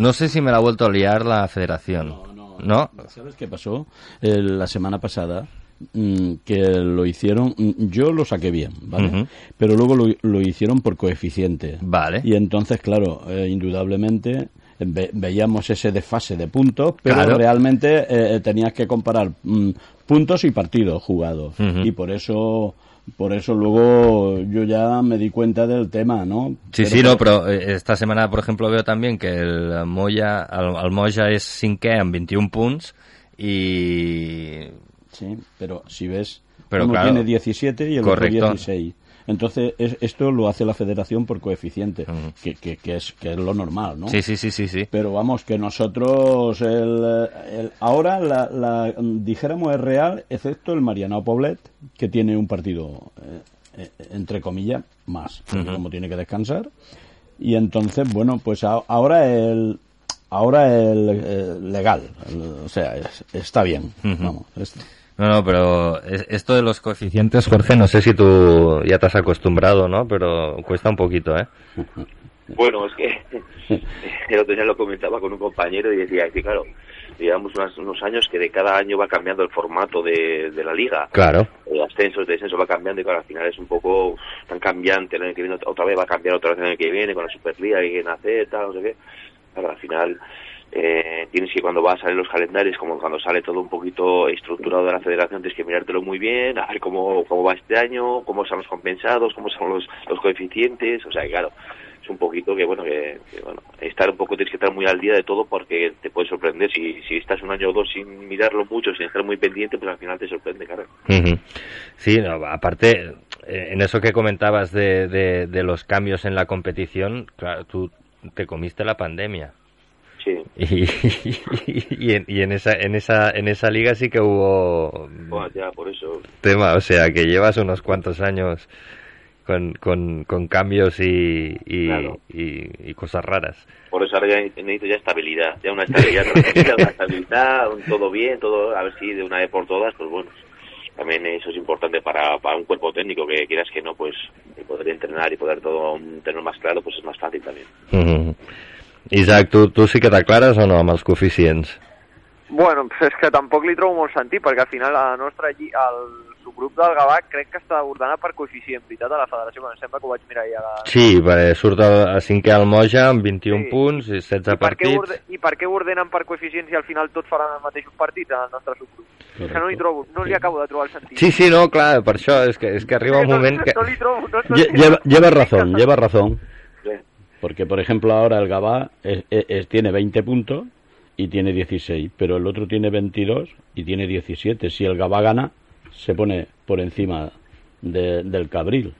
No sé si me la ha vuelto a liar la federación. No, no, ¿No? ¿Sabes qué pasó? Eh, la semana pasada mm, que lo hicieron, mm, yo lo saqué bien, ¿vale? Ujú. Pero luego lo, lo hicieron por coeficiente. Vale. Y entonces, claro, eh, indudablemente ve- veíamos ese desfase de puntos, pero Claro. realmente eh, tenías que comparar mm, puntos y partidos jugados. Y por eso por eso luego yo ya me di cuenta del tema, ¿no? Sí, Pero sí, no, però eh, esta setmana, por ejemplo, veo también que el Moya, el, Moja és cinquè amb 21 punts i... Sí, pero si ves, Pero uno claro, tiene 17 y el correcto. otro 16. Entonces, es- esto lo hace la federación por coeficiente, que, que, que es, que es lo normal, ¿no? Sí, sí, sí, sí, sí. Pero vamos, que nosotros, el, el- ahora la, la, dijéramos es real, excepto el Marianao Poblet, que tiene un partido, eh, eh, entre comillas, más, Ujú. como tiene que descansar. Y entonces, bueno, pues a- ahora el ahora el, eh, legal, el- o sea, es- está bien, vamos. es- No, no, pero es- esto de los coeficientes, Jorge, no sé si tú ya te has acostumbrado, ¿no? Pero cuesta un poquito, ¿eh? Bueno, es que el otro día lo comentaba con un compañero y decía, es que claro, llevamos unas- unos años que de cada año va cambiando el formato de, de la liga. Claro. El ascenso, el descenso va cambiando y claro, al final es un poco tan cambiante. El año que viene otra vez va a cambiar otra vez el año que viene con la Superliga que quieren hacer, tal, no sé qué. Claro, al final eh, tienes que cuando va a salir los calendarios, como cuando sale todo un poquito estructurado de la federación, tienes que mirártelo muy bien, a ver cómo, cómo va este año, cómo son los compensados, cómo son los, los coeficientes, o sea, claro, es un poquito que, bueno, que, bueno, estar un poco, tienes que estar muy al día de todo porque te puede sorprender. Si, si estás un año o dos sin mirarlo mucho, sin estar muy pendiente, pues al final te sorprende, claro. Sí, no, aparte, eh, en eso que comentabas de, de, de los cambios en la competición, claro, tú te comiste la pandemia. Sí. Y, y, en, y en esa en esa en esa liga sí que hubo Bueno, ya, por eso. tema, o sea, que llevas unos cuantos años con, con, con cambios y, y, Claro. y, y cosas raras. Por eso ahora ya necesito ya estabilidad, ya una estabilidad, una estabilidad, un todo bien, todo, a ver si de una vez por todas, pues bueno, también eso es importante para, para un cuerpo técnico que quieras que no, pues poder entrenar y poder todo mm, tener más claro, pues es más fácil también. Isaac, tu, tu sí que t'aclares o no amb els coeficients? Bueno, pues és que tampoc li trobo molt sentit, perquè al final la nostra lli... el subgrup del Gavà crec que està ordenat per coeficient, veritat, a la federació, em sembla que ho vaig mirar ahir a la... Sí, perquè surt a, a cinquè al Moja amb 21 Sí. punts i 16 I per, què partits. orde... I per què ho ordenen per coeficients i al final tots faran els mateixos partits en el nostre subgrup? És que no li trobo, no li acabo de trobar el sentit. Sí, sí, no, clar, per això és que, és que arriba un no, moment que... No li trobo, no, no, Lle- Lleva, lleva razón, lleva razón. Porque, por ejemplo, ahora el Gabá es- es- es- tiene 20 puntos y tiene 16, pero el otro tiene 22 y tiene 17. Si el Gabá gana, se pone por encima de- del Cabril.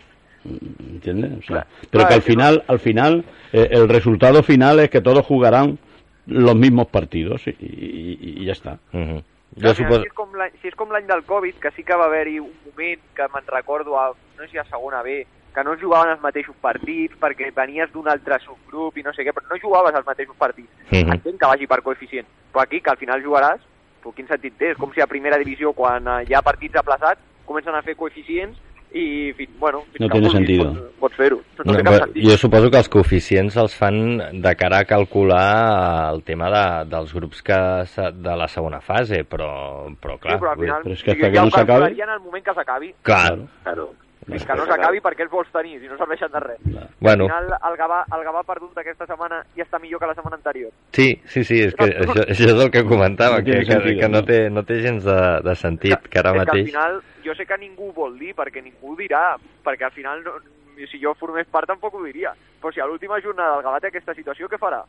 ¿Entiendes? O sea, Claro. pero que al que no- final, al final, eh, el resultado final es que todos jugarán los mismos partidos y, y- y ya está. Mhm. Clar, Jo al final suposo... és com, l'any- si del Covid, que sí que va haver-hi un moment que me'n recordo, a, no sé si a segona B, que no jugaven els mateixos partits perquè venies d'un altre subgrup i no sé què, però no jugaves els mateixos partits. Mhm. Entenc que vagi per coeficient, però aquí, que al final jugaràs, però quin sentit té? És com si a primera divisió, quan eh, hi ha partits aplaçats, comencen a fer coeficients i, fins, bueno, fins No que tiene vulguis, sentido. Pots, pots fer-ho. No, No, té sentit. jo suposo que els coeficients els fan de cara a calcular el tema de, dels grups que de la segona fase, però, però clar... sí, però al final Però és que ja hasta que ho no s'acabi- calcularien en el moment que s'acabi. Clar, Claro. Fins que no s'acabi, perquè els vols tenir, si no serveixen de res. bueno, Al final, el Gavà, el Gavà ha perdut aquesta setmana i està millor que la setmana anterior. sí, sí, sí, és que això, això és el que comentava, No que, tiene que, que no, no? té, no té gens de, de sentit, que ara és que al mateix... final, jo sé que ningú ho vol dir, perquè ningú ho dirà, perquè al final, no, si jo formés part tampoc ho diria. Però si a l'última jornada el Gavà té aquesta situació, què farà?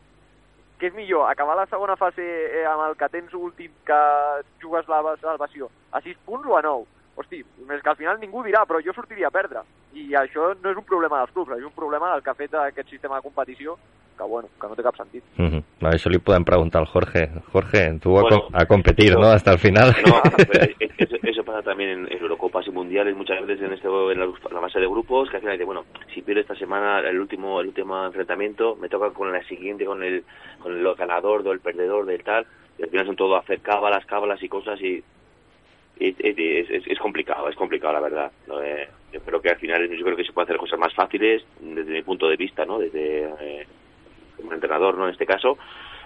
Què és millor, acabar la segona fase eh, amb el que tens últim que jugues la salvació a 6 punts o a 9? Hosti, és que al final ningú dirà, però jo sortiria a perdre. I això no és un problema dels clubs, és un problema del que ha fet aquest sistema de competició, que bueno, que no té cap sentit. Uh -huh. Vale, això li podem preguntar al Jorge. Jorge, tú a, a competir, ¿no? Hasta el final. No, pero es- eso, eso pasa también en, en Eurocopas y Mundiales muchas veces en, este, en la, la fase de grupos, que al final dice, bueno, si pierdo esta semana el último el último enfrentamiento, me toca con la siguiente, con el, con el ganador o el perdedor del tal, y al final son todo hacer cábalas, cábalas y cosas y- es, es- es complicado, es complicado la verdad. yo creo que al final yo creo que se puede hacer cosas más fáciles desde mi punto de vista, ¿no? Desde eh, como entrenador, ¿no? En este caso,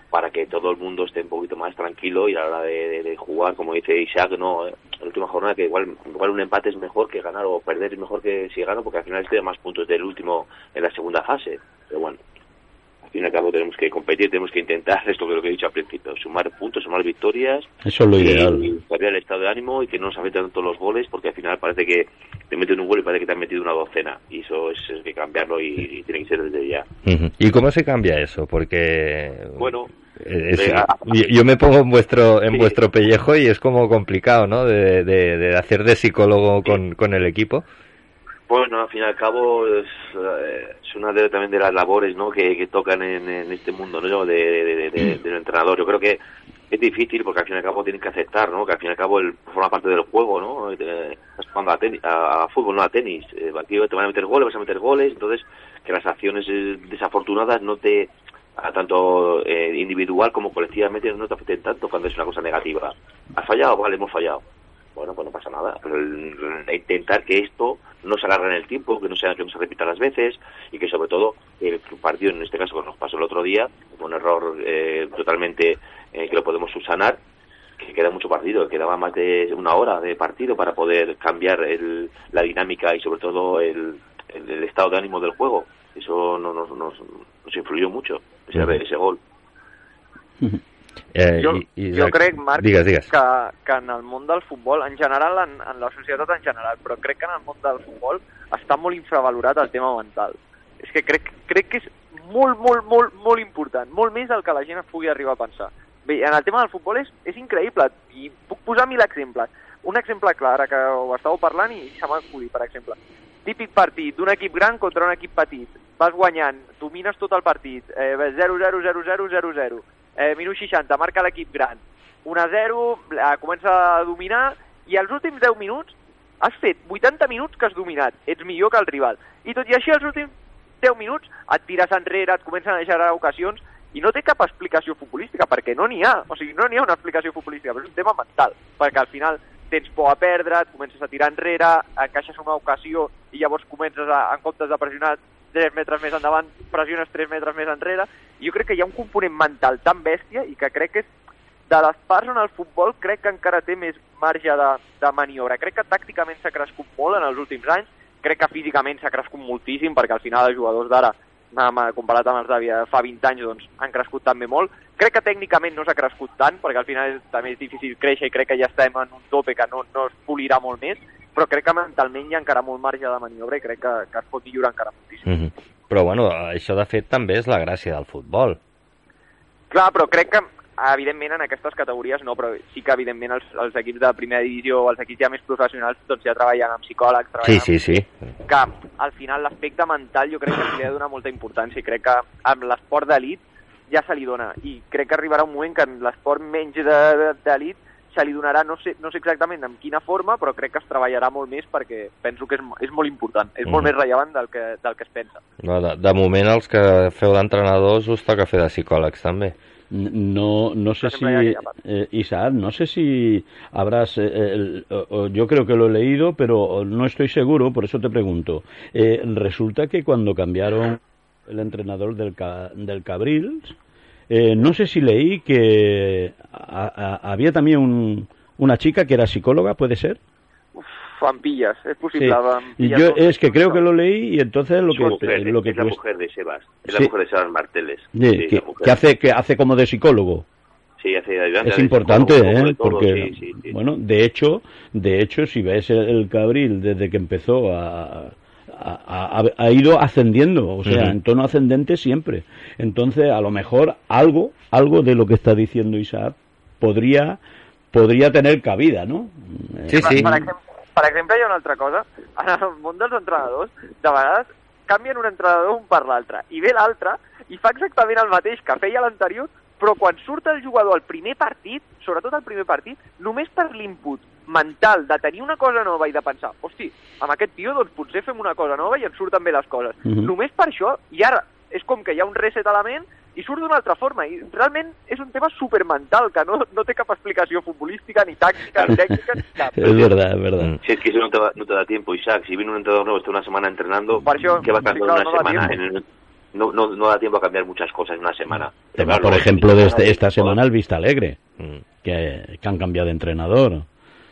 para que todo el mundo esté un poquito más tranquilo y a la hora de, jugar, como dice Isaac, no, en la última jornada que igual, igual un empate es mejor que ganar o perder es mejor que si gano, porque al final a más puntos del último en la segunda fase. Pero bueno, fin y al cabo tenemos que competir, tenemos que intentar, esto que lo que he dicho al principio, sumar puntos, sumar victorias Eso es lo ideal. y cambiar el estado de ánimo y que no nos afecten tanto los goles, porque al final parece que te meten un gol y parece que te han metido una docena. Y eso es, es que cambiarlo y, y tiene que ser desde ya. ¿Y cómo se cambia eso? Porque... Bueno, eh, es- yo, yo me pongo en vuestro en Sí. vuestro pellejo y es como complicado, ¿no? De, de- de hacer de psicólogo con, con el equipo. Bueno, al fin y al cabo es, eh, es una de, también de las labores ¿no? que, que tocan en, en este mundo ¿no? de, de- de- de- del entrenador. Yo creo que es difícil porque al fin y al cabo tienes que aceptar ¿no? que al fin y al cabo el, forma parte del juego. ¿no? Eh, Estás jugando a, tenis, a, a fútbol, no a tenis. Eh, aquí te van a meter goles, vas a meter goles. Entonces, que las acciones eh, desafortunadas no te a tanto eh, individual como colectivamente no te afecten tanto cuando es una cosa negativa. ¿Has fallado? Vale, hemos fallado bueno, pues no pasa nada. Pero el- el intentar que esto no se alargue en el tiempo, que no sea que no se repita las veces y que sobre todo el partido, en este caso que nos pasó el otro día, fue un error eh, totalmente eh, que lo podemos subsanar, que queda mucho partido, quedaba más de una hora de partido para poder cambiar el- la dinámica y sobre todo el, el- el estado de ánimo del juego. Eso no, nos, nos, nos influyó mucho, ese, ese gol. Eh, Jo, i- i- jo crec, Marc, Digues, digues. que, que en el món del futbol, en general, en, en la societat en general, però crec que en el món del futbol està molt infravalorat el tema mental. És que crec, crec que és molt, molt, molt, molt important, molt més del que la gent es pugui arribar a pensar. Bé, en el tema del futbol és, és increïble, i puc posar mil exemples. Un exemple clar, ara que ho estàveu parlant i se m'ha acudit, per exemple. Típic partit d'un equip gran contra un equip petit. Vas guanyant, domines tot el partit, eh, 0-0, 0-0, 0-0. Eh, minut 60, marca l'equip gran. 1-0, eh, comença a dominar, i als últims 10 minuts has fet 80 minuts que has dominat. Ets millor que el rival. I tot i així, als últims 10 minuts et tires enrere, et comencen a deixar ocasions, i no té cap explicació futbolística, perquè no n'hi ha. O sigui, no n'hi ha una explicació futbolística, però és un tema mental, perquè al final tens por a perdre, et comences a tirar enrere, encaixes una ocasió i llavors comences, a, en comptes de pressionar 3 metres més endavant, pressiones 3 metres més enrere. Jo crec que hi ha un component mental tan bèstia i que crec que és de les parts on el futbol crec que encara té més marge de, de maniobra. Crec que tàcticament s'ha crescut molt en els últims anys, crec que físicament s'ha crescut moltíssim, perquè al final els jugadors d'ara, amb- comparat amb els de fa 20 anys, doncs, han crescut també molt. Crec que tècnicament no s'ha crescut tant, perquè al final és, també és difícil créixer i crec que ja estem en un tope que no, no es polirà molt més, però crec que mentalment hi ha encara molt marge de maniobra i crec que, que es pot millorar encara moltíssim. Mhm. Però bueno, això de fet també és la gràcia del futbol. Clar, però crec que, evidentment, en aquestes categories no, però sí que, evidentment, els, els equips de primera divisió o els equips ja més professionals doncs ja treballen amb psicòlegs, Sí, treballen sí, sí. amb... que al final l'aspecte mental jo crec que se li ha de donar molta importància i crec que amb l'esport d'elit ja se li dona i crec que arribarà un moment que en l'esport menys de- de- d'elit se li donarà, no sé, no sé exactament en quina forma, però crec que es treballarà molt més perquè penso que és, és molt important, és molt Mm. més rellevant del que, del que es pensa. No, de, de moment els que feu d'entrenadors us toca fer de psicòlegs també. No, no sé si, eh, Isaac, no sé si habrás, eh, el- o- yo creo que lo he leído, pero no estoy seguro, por eso te pregunto. Eh, resulta que cuando cambiaron el entrenador del, del Cabrils, eh, no sé si leí que a- a- había también un- una chica que era psicóloga, ¿puede ser? Uf, Sí. Y pilles yo es que creo que lo leí y entonces lo Es que, mujer, lo que es la mujer de Sebas. Es Sí. la mujer de Sebas Marteles. Sí, Sí, que, hace que hace como de psicólogo. Sí, hace de ayudante es de importante, psicólogo, ¿eh? todo, porque sí, sí, sí. bueno, de hecho, de hecho, si ves el, el Cabril desde que empezó a, a- a- ha ido ascendiendo, o sea, Ujú. en tono ascendente siempre. Entonces, a lo mejor algo, algo de lo que está diciendo Isaac podría podría tener cabida, ¿no? Sí, Eh, sí. Per, exemple, per exemple, hi ha una altra cosa. En el món dels entrenadors, de vegades canvien un entrenador un per l'altre, i ve l'altre i fa exactament el mateix que feia l'anterior, però quan surt el jugador al primer partit, sobretot al primer partit, només per l'input mental de tenir una cosa nova i de pensar, hosti, amb aquest tio doncs potser fem una cosa nova i ens surten bé les coses. Mhm. Només per això, i ara és com que hi ha un reset a la ment i surt d'una altra forma. I realment és un tema supermental, que no, no té cap explicació futbolística, ni tàctica, ni tècnica, ni cap. Es verdad, es verdad. Mm. Si es que eso no te, va- no te da tiempo, Isaac. Si viene un entrenador nuevo, está una semana entrenando, eso, ¿qué va sí, claro, no una da semana? En- no, no, no da tiempo a cambiar muchas cosas en una semana. Pero, Claro, por ejemplo, el de este- esta semana el Vista Alegre, Mm. que, que han cambiado de entrenador.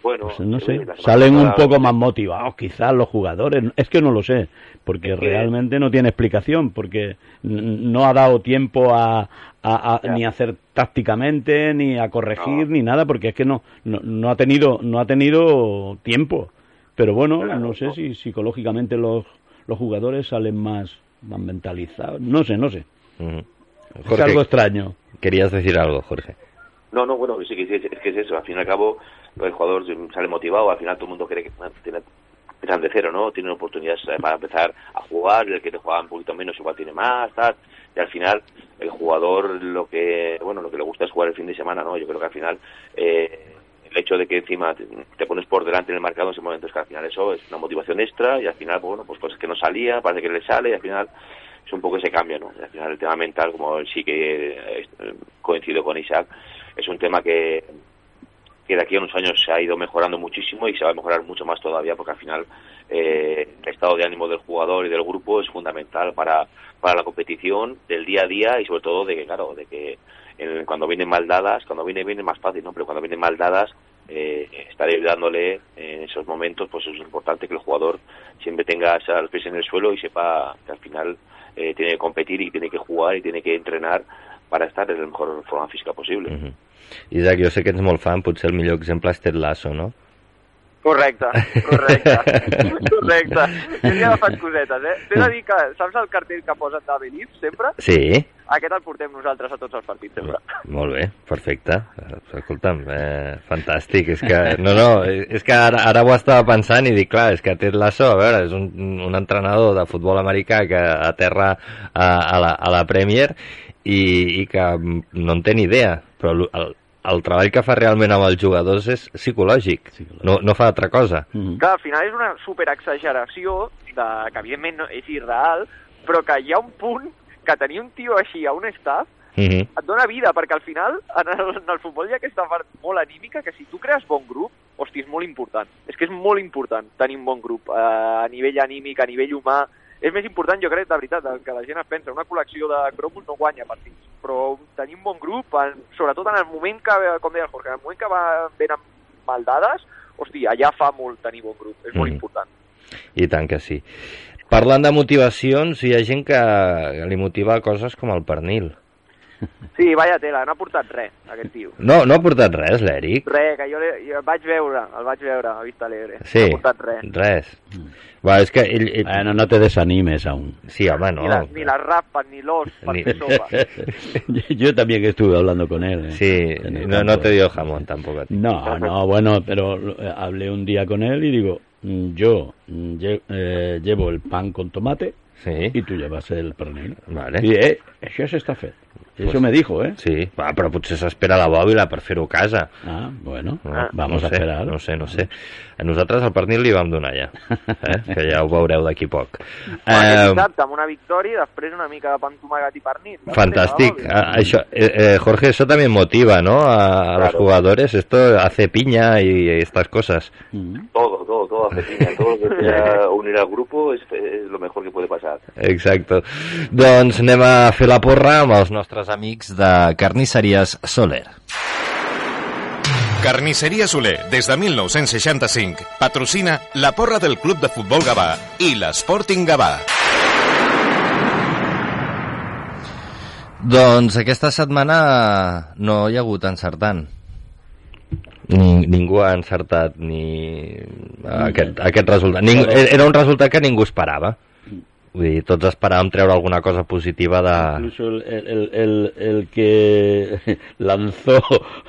Bueno, Pues no sé, salen un poco más motivados quizás los jugadores, es que no lo sé, porque Es que- realmente no tiene explicación, porque no ha dado tiempo a, a- ni a hacer tácticamente, ni a corregir, No. ni nada, porque es que no, no, no ha tenido no ha tenido tiempo. Pero bueno, Claro, no sé no. si psicológicamente los, los jugadores salen más, más mentalizados, no sé, no sé. Mm. Es Jorge, algo extraño. querías decir algo, Jorge. No, no, bueno, sí que es que es eso. Al fin y al cabo, el jugador sale motivado. Al final todo el mundo cree que tiene, de cero, ¿no? Tienen oportunidades eh, para empezar a jugar. El que te juega un poquito menos igual tiene más, tal. Y al final, el jugador lo que, bueno, lo que le gusta es jugar el fin de semana, ¿no? Yo creo que al final, eh, el hecho de que encima te, te pones por delante en el marcado en ese momento es que al final eso es una motivación extra y al final, bueno, pues cosas que no salía, parece que le sale y al final es un poco ese cambio, ¿no? Al final el tema mental, como sí que eh, coincido con Isaac, es un tema que, que de aquí a unos años se ha ido mejorando muchísimo y se va a mejorar mucho más todavía porque al final eh, el estado de ánimo del jugador y del grupo es fundamental para, para la competición del día a día y sobre todo de que, claro, de que en- cuando vienen mal dadas, cuando viene bien es más fácil, ¿no? Pero cuando vienen mal dadas, eh, estar ayudándole en esos momentos, pues es importante que el jugador siempre tenga los pies en el suelo y sepa que al final eh, tiene que competir y tiene que jugar y tiene que entrenar para estar en la mejor forma física posible. Mm -hmm. Isaac, jo sé que ets molt fan, potser el millor exemple és Ted Lasso, no? Correcte, correcte, correcte. Jo li he agafat cosetes, eh? T'he de dir que, saps el cartell que posen de Belief sempre? Sí, Aquest el portem nosaltres a tots els partits, sempre. molt bé, perfecte. Escolta'm, eh, fantàstic. És que, no, no, és que ara, ara ho estava pensant i dic, clar, és que Ted Lasso, a veure, és un, un entrenador de futbol americà que aterra a, a, la, a la Premier i, i que no en té ni idea, però el, el, treball que fa realment amb els jugadors és psicològic, Psicològic. no, no fa altra cosa. Mm. Clar, al final és una superexageració de, que evidentment no, és irreal, però que hi ha un punt que tenir un tio així a un staff Uh -huh. et dona vida, perquè al final en el, en el futbol hi ha aquesta part molt anímica que si tu crees bon grup, hosti, és molt important. És que és molt important tenir un bon grup eh, a nivell anímic, a nivell humà. És més important, jo crec, de veritat, del que la gent es pensa. Una col·lecció de cromos no guanya partits, però tenir un bon grup, en, sobretot en el moment que, com deia el Jorge, en el moment que va, venen mal dades, hosti, allà fa molt tenir bon grup. És molt Mhm. important. I tant que sí. Parlant de motivacions, hi ha gent que li motiva coses com el pernil. Sí, vaya tela, no ha portat res, aquest tio. No, no ha portat res, l'Eric. Res, que jo, le, jo el vaig veure, el vaig veure a Vista Alegre. Sí, No ha portat res. res. Va, és que ell... ell... Bueno, no te desanimes aún. Sí, home, Ni, no. la, ni les rapes, ni l'os, per Ni- sopa. Yo también estuve hablando con él. ¿eh? Sí, no, no te dio jamón tampoco. a ti. No, no, bueno, pero eh, hablé un día con él y digo, mm, yo mm, lle- eh, llevo el pan con tomate Sí, y tú llevas el pernil. vale. Y eh, això s'està fet. Eso me dijo, ¿eh? Sí, va, però potser s'espera la bòbila per fer-ho a casa. Ah, bueno, No, vamos no a sé, esperar. No sé, no sé. A nosaltres el pernil li vam donar ja, eh? que ja ho veureu d'aquí poc. Aquest Eh, dissabte amb una victòria i després una mica de pa entomagat i pernil. Fantàstic. Ah, això, eh, eh, Jorge, eso también motiva, ¿no? A, a los Claro. jugadores. Esto hace piña y estas cosas. Mm. Todo, todo, todo hace piña, todo lo que sea unir al grupo es, es lo mejor que puede pasar. Exacto. Doncs anem a fer la porra amb els nostres amics de Carnisseries Soler. Carnisseria Soler, des de 1965, patrocina la porra del Club de Futbol Gavà i l'Sporting Gavà. Doncs aquesta setmana no hi ha hagut encertant. Ni, ningú ha encertat ni aquest, aquest resultat. Ning, era un resultat que ningú esperava. Vull dir, tots esperàvem treure alguna cosa positiva de... Incluso el, el, el, el que lanzó,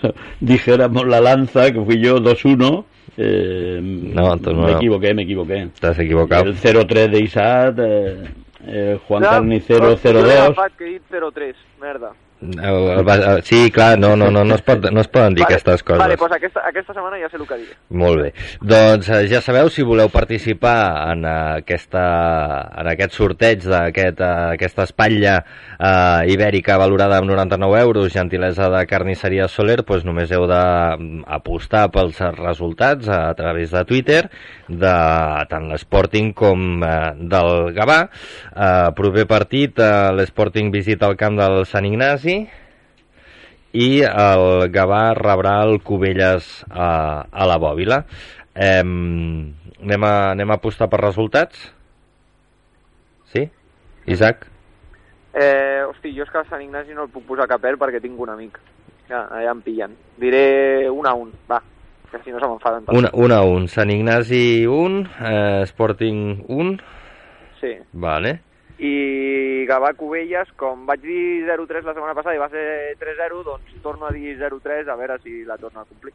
dijéramos, la lanza, que fui yo 2-1, eh, No, no. me equivoqué, me equivoqué. T'has equivocat. El 0-3 de Isaac, eh, eh, Juan Ja, Carnicero però jo he 0-2. agafat que he dit 0-3, merda. El- el va- Sí, clar, no, no, no, no, es, pot, no es poden dir aquestes coses. Vale, doncs aquesta, aquesta setmana ja sé el que diré. Molt bé. Doncs eh, ja sabeu, si voleu participar en, eh, aquesta, en aquest sorteig d'aquesta aquest, aquesta espatlla eh, ibèrica valorada amb 99 euros, gentilesa de carnisseria Soler, doncs només heu d'apostar pels resultats a través de Twitter, de tant l'Sporting com eh, del Gavà. Eh, proper partit, eh, l'Sporting visita el camp del Sant Ignasi, i el Gavà rebrà el Cubelles a, a la Bòbila. Eh, anem, a, anem a apostar per resultats? Sí? Isaac? Eh, hosti, jo és que a Sant Ignasi no el puc posar cap er perquè tinc un amic. Ja, ja em pillen. Diré un a un, va, que si no se m'enfaden. Un, un a un. Sant Ignasi 1, eh, Sporting 1, Sí. vale. I Gavà Cubelles, com vaig dir 0-3 la setmana passada i va ser 3-0, doncs torno a dir 0-3 a veure si la torno a complir.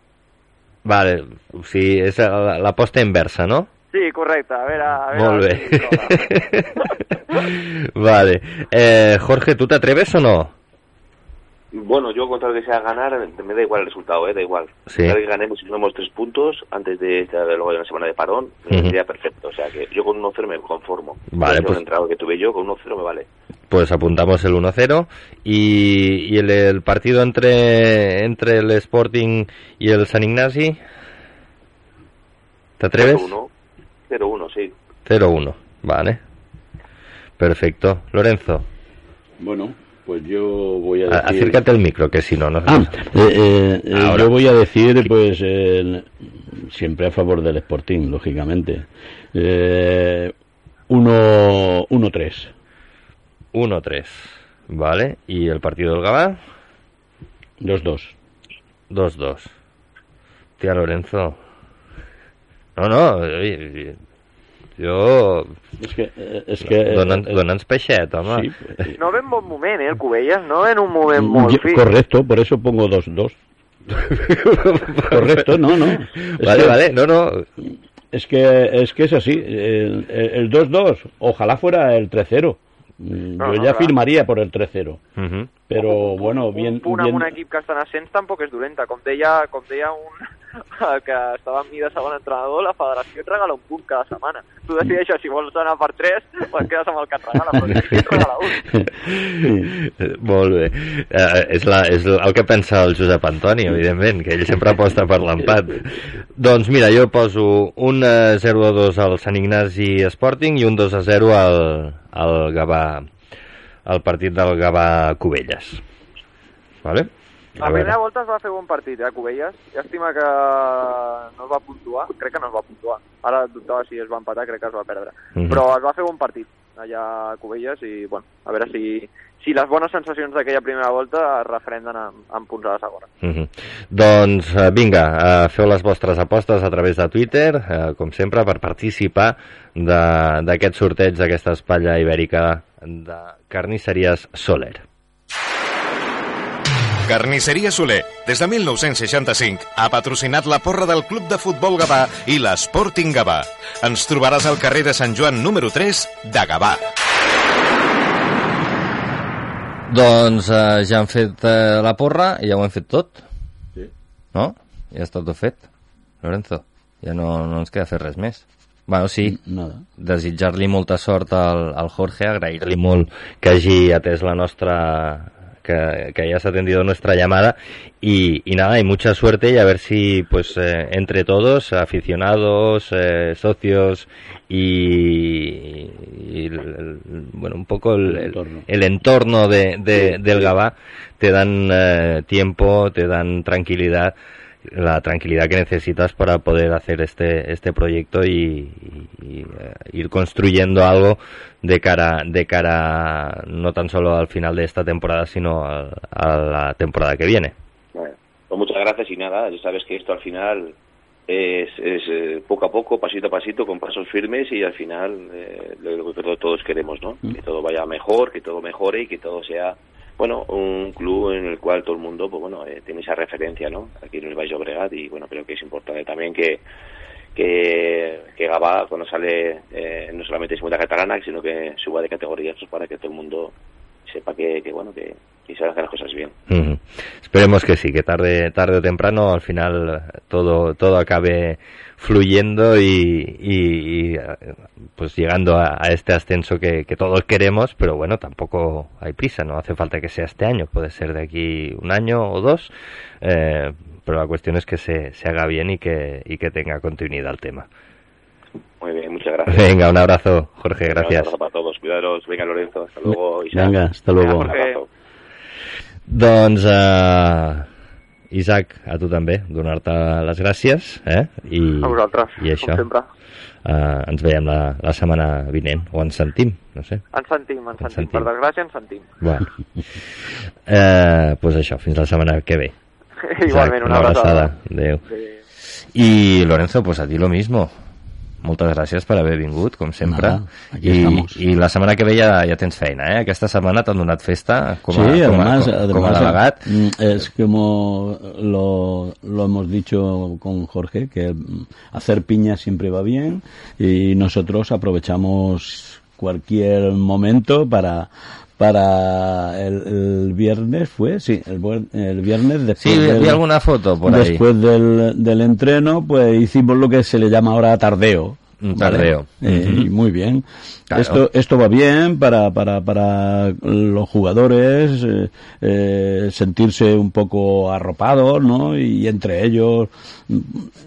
Vale, o sigui, és la- l'aposta inversa, no? Sí, correcte, a veure... A veure Molt si bé. troba. vale. Eh, Jorge, ¿tú te atreves o no? Bueno, yo contra que sea ganar, me da igual el resultado, ¿eh? da igual. Sí. Contra que ganemos y sumemos tres puntos antes de, de luego de una semana de parón, me Ujú. sería perfecto. O sea que yo con 1-0 me conformo. Vale, pues- entrado que tuve yo, con 1-0 me vale. Pues apuntamos el 1-0 y, y el, el partido entre, entre el Sporting y el San Ignasi. ¿Te atreves? 0-1. 0-1, sí. 0-1, vale. Perfecto. Lorenzo, Bueno, pues yo voy a decir... acércate al micro, que si no, no Ah, eh, eh, eh, Ahora. yo voy a decir, pues, eh, siempre a favor del Sporting, lógicamente. Eh, 1-3. 1-3, vale. ¿Y el partido del Gabá? 2-2. 2-2. Tía Lorenzo. No, no, oye, jo... Es que... eh, Es que Dona'ns eh, eh, dona'ns peixet, home. sí, eh, No ve en bon moment, eh, el Cubelles, no ve en un moment molt yo- fi. correcto, por eso pongo 2-2. Correcto, no, no. Es Vale, que- vale, no, no. Es que es que es así. El el- el 2-2, ojalá fuera el 3-0. Mm, No, Yo no, ya clar. firmaría por el 3-0. Ujú. Pero bueno, bien, un punt bien- amb un equip que està en ascens tampoc és dolenta. Com deia, com deia un que estava amb mi de segon entrenador, la federació et regala un punt cada setmana. Tu decideixes si vols anar per 3 o et quedes amb el que et regala, però et regala un. Eh, Molt bé. Eh, és, la, és el que pensa el Josep Antoni, evidentment, que ell sempre aposta per l'empat. Doncs mira, jo poso un eh, 0-2 al Sant Ignasi Sporting i un 2-0 al, al Gavà, al partit del Gavà Cubelles. Vale? La primera volta es va fer bon partit, eh, Cubelles. Llàstima que no es va puntuar. Crec que no es va puntuar. Ara dubtava si es va empatar, crec que es va perdre. Mhm. Però es va fer bon partit allà a Cubelles i, bueno, a veure si, si les bones sensacions d'aquella primera volta es refrenden amb, amb punts a la segona. Mm -hmm. Doncs eh, vinga, eh, feu les vostres apostes a través de Twitter, eh, com sempre, per participar de- d'aquest sorteig d'aquesta espatlla ibèrica de carnisseries Soler. Carnisseria Soler, des de 1965, ha patrocinat la porra del Club de Futbol Gavà i l'Sporting Gavà. Ens trobaràs al carrer de Sant Joan número 3 de Gavà. Doncs eh, ja han fet eh, la porra i ja ho hem fet tot. Sí. No? Ja està tot fet. Lorenzo, ja no, no ens queda fer res més. Bueno, sí, Nada. desitjar-li molta sort al, al Jorge, agrair-li molt que hagi atès la nostra que, que hayas atendido nuestra llamada y, y nada, y mucha suerte y a ver si pues eh, entre todos, aficionados, eh, socios y, y el- el- bueno, un poco el, El entorno. el entorno de, de- del Gabá te dan eh, tiempo, te dan tranquilidad la tranquilidad que necesitas para poder hacer este este proyecto y, y- y, eh, ir construyendo algo de cara de cara no tan solo al final de esta temporada sino a, a la temporada que viene Bueno, pues muchas gracias y nada, ya sabes que esto al final es, es eh, poco a poco, pasito a pasito, con pasos firmes y al final eh, lo que todos- todos queremos, ¿no? Que todo vaya mejor, que todo mejore y que todo sea, bueno, un club en el cual todo el mundo, pues bueno, eh, tiene esa referencia, ¿no? Aquí en el Valle Obregat y bueno, creo que es importante también que que, que Gabá cuando sale eh, no solamente es segunda catalana, sino que suba de categoría pues, para que todo el mundo sepa que, que bueno, que, que se hacen las cosas bien. Esperemos que sí, que tarde, tarde o temprano al final todo, todo acabe fluyendo y, y, y, pues llegando a, a este ascenso que, que todos queremos, pero bueno, tampoco hay prisa, no hace falta que sea este año, puede ser de aquí un año o dos, eh, pero la cuestión es que se, se haga bien y que, y que tenga continuidad el tema. Muy bien, muchas gracias. Venga, un abrazo, Jorge, Un gracias. abrazo para todos. Cuidaros. Venga, Lorenzo. Hasta luego. Venga, hasta luego. Un. Doncs, uh, Isaac, a tu també, donar-te les gràcies, eh? I, A vosaltres, i això, com sempre. uh, ens veiem la, la setmana vinent, o ens sentim, no sé. Ens sentim, ens sentim. sentim. Per desgràcia ens sentim. Bueno. eh, pues això, fins la setmana que ve. Igualment, Isaac, una abraçada. Adéu. Adéu. Y Lorenzo, pues a ti lo mismo. Moltes gràcies per haver vingut, com sempre. Nada, I, estamos. I la setmana que ve ja, ja tens feina, eh? Aquesta setmana t'han donat festa com a, sí, com a, además, com, además com a delegat. mm, es como lo, lo hemos dicho con Jorge, que hacer piña siempre va bien y nosotros aprovechamos cualquier momento para para el, el viernes fue sí el, el viernes después Sí, del- vi alguna foto por ahí. después del, del entreno pues hicimos lo que se le llama ahora tardeo Un tardeo. Eh, Ujú. y muy bien Claro. esto esto va bien para para para los jugadores eh, eh, sentirse un poco arropados no y entre ellos mm,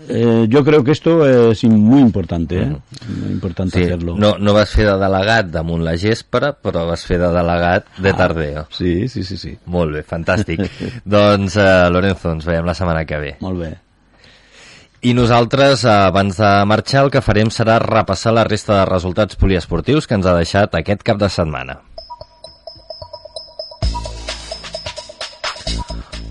eh, yo creo que esto es muy importante ¿eh? muy importante Sí, hacerlo no, no vas fer de delegat damunt la gèspera, però vas fer de delegat de tardeo. sí sí sí sí Molt bé, fantàstic. doncs, eh, Lorenzo, ens veiem la setmana que ve. molt bé I nosaltres, abans de marxar, el que farem serà repassar la resta de resultats poliesportius que ens ha deixat aquest cap de setmana.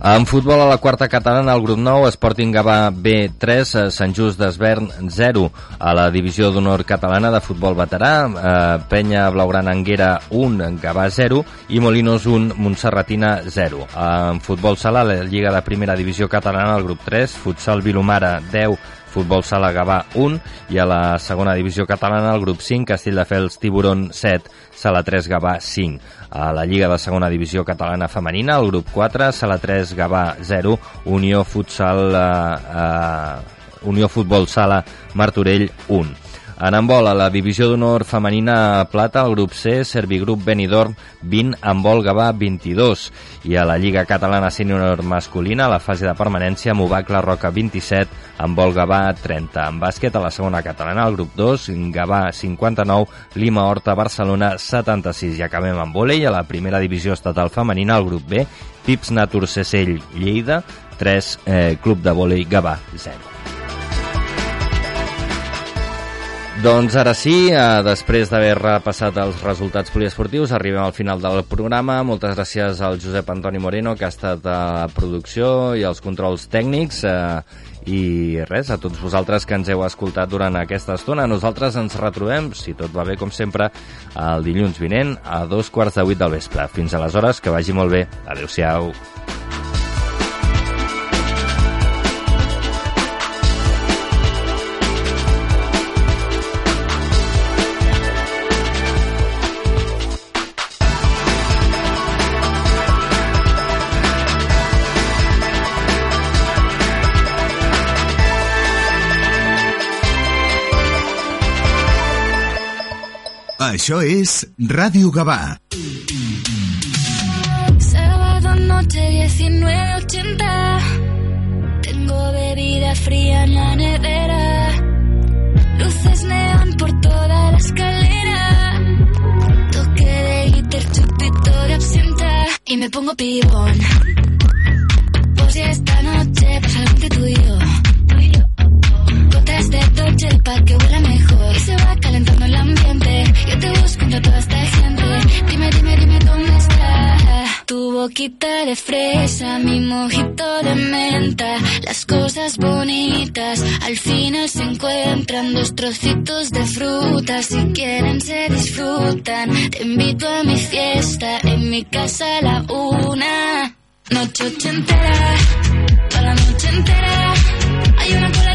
En futbol a la quarta catalana, el grup 9, Sporting Gavà B3, eh, Sant Just d'Esvern 0. A la divisió d'honor catalana de futbol veterà, eh, Penya Blaugrana Anguera 1, Gavà 0 i Molinos 1, Montserratina 0. En futbol sala, la Lliga de Primera Divisió Catalana, el grup 3, Futsal Vilomara 10, Futbol Sala Gavà 1 i a la segona divisió catalana el grup 5, Castelldefels Tiburon 7, Sala 3 Gavà 5. A la Lliga de segona divisió catalana femenina el grup 4, Sala 3 Gavà 0, Unió Futsal eh, eh, Unió Futbol Sala Martorell 1. En handbol, a la divisió d'honor femenina plata, el grup C, Servigrup Benidorm 20, handbol Gavà 22. I a la Lliga Catalana Sènior Masculina, a la fase de permanència, Movac La Roca 27, handbol Gavà 30. En bàsquet, a la segona catalana, el grup 2, Gavà 59, Lima Horta Barcelona 76. I acabem amb vòlei, a la primera divisió estatal femenina, el grup B, Pips Natur Cesell Lleida 3, eh, Club de vòlei Gavà 0. Doncs ara sí, eh, després d'haver repassat els resultats poliesportius, arribem al final del programa. Moltes gràcies al Josep Antoni Moreno, que ha estat a la producció i als controls tècnics. Eh, I res, a tots vosaltres que ens heu escoltat durant aquesta estona. Nosaltres ens retrobem, si tot va bé com sempre, el dilluns vinent a dos quarts de vuit del vespre. Fins aleshores, que vagi molt bé. Adéu-siau. Això és Ràdio Gavà. Sábado noche 1980. Tengo bebida fría en la nevera. Luces neón por toda la escalera. Toque de guitar, chupito de absenta. Y me pongo pibón. Pues si esta noche pasa algo entre tú y yo. De Dolce pa' que huela mejor. Y se va calentando el ambiente. Yo te busco entre toda esta gente. Dime, dime, dime dónde está. Tu boquita de fresa, mi mojito de menta. Las cosas bonitas al final se encuentran. Dos trocitos de fruta, si quieren se disfrutan. Te invito a mi fiesta, en mi casa a la una. Noche ochentera, toda la noche entera. Hay una cola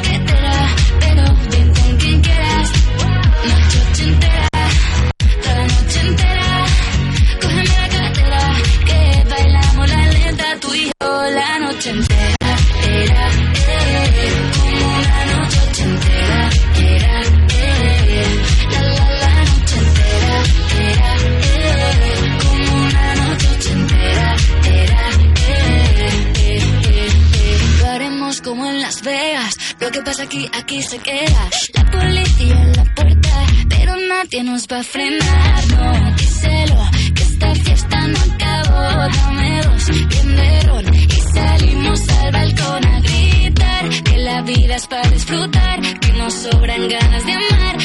Lo que pasa aquí, aquí se queda. La policía en la puerta, pero nadie nos va a frenar. No, díselo, que esta fiesta no acabó. Dame dos, bien de ron, y salimos al balcón a gritar. Que la vida es para disfrutar, que nos sobran ganas de amar.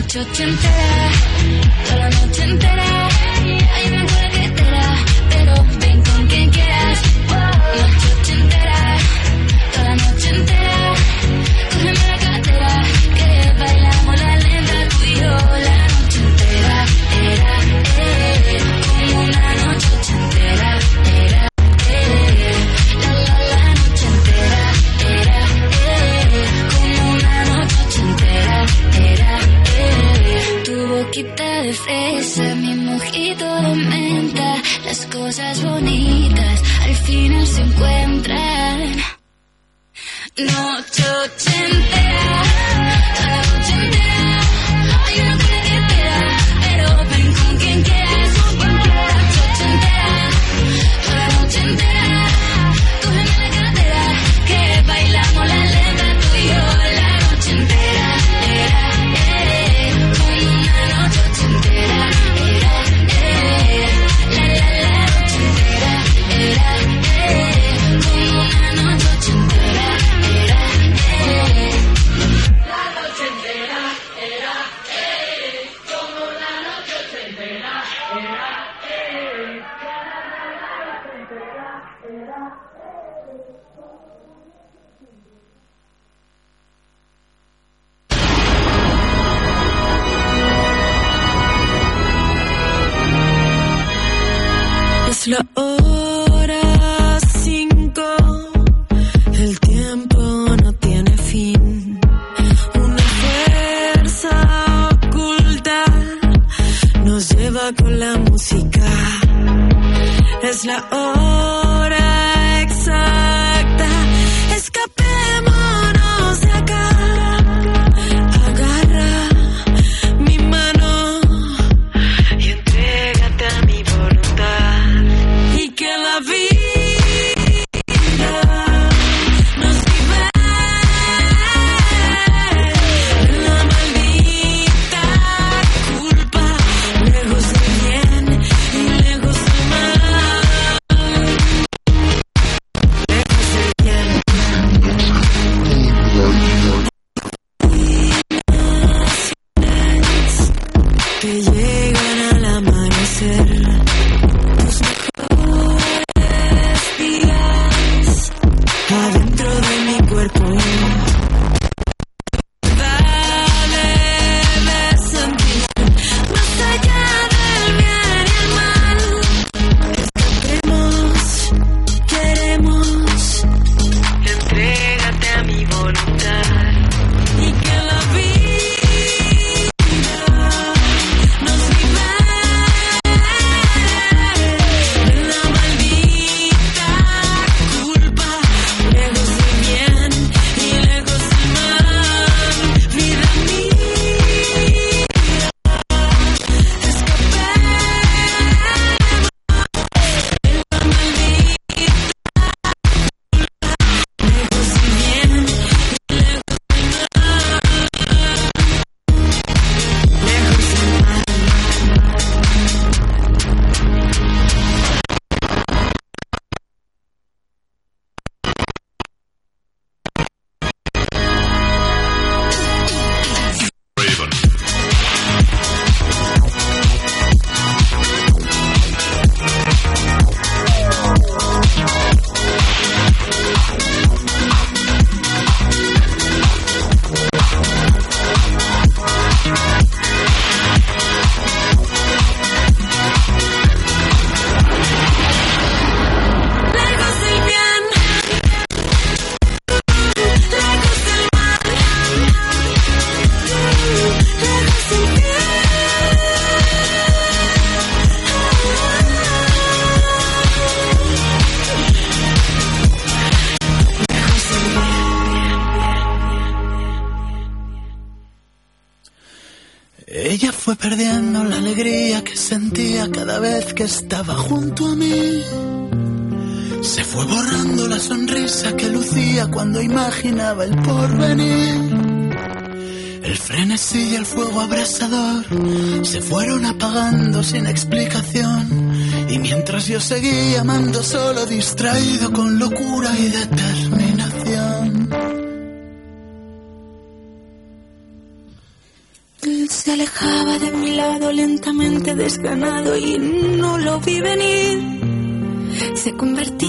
Noche ochentera, toda la noche entera. Es la hora cinco, el tiempo no tiene fin. Una fuerza oculta nos lleva con la música. Es la hora el porvenir. El frenesí y el fuego abrasador se fueron apagando sin explicación. Y mientras yo seguía amando solo distraído con locura y determinación. Se alejaba de mi lado lentamente desganado y no lo vi venir. Se convertía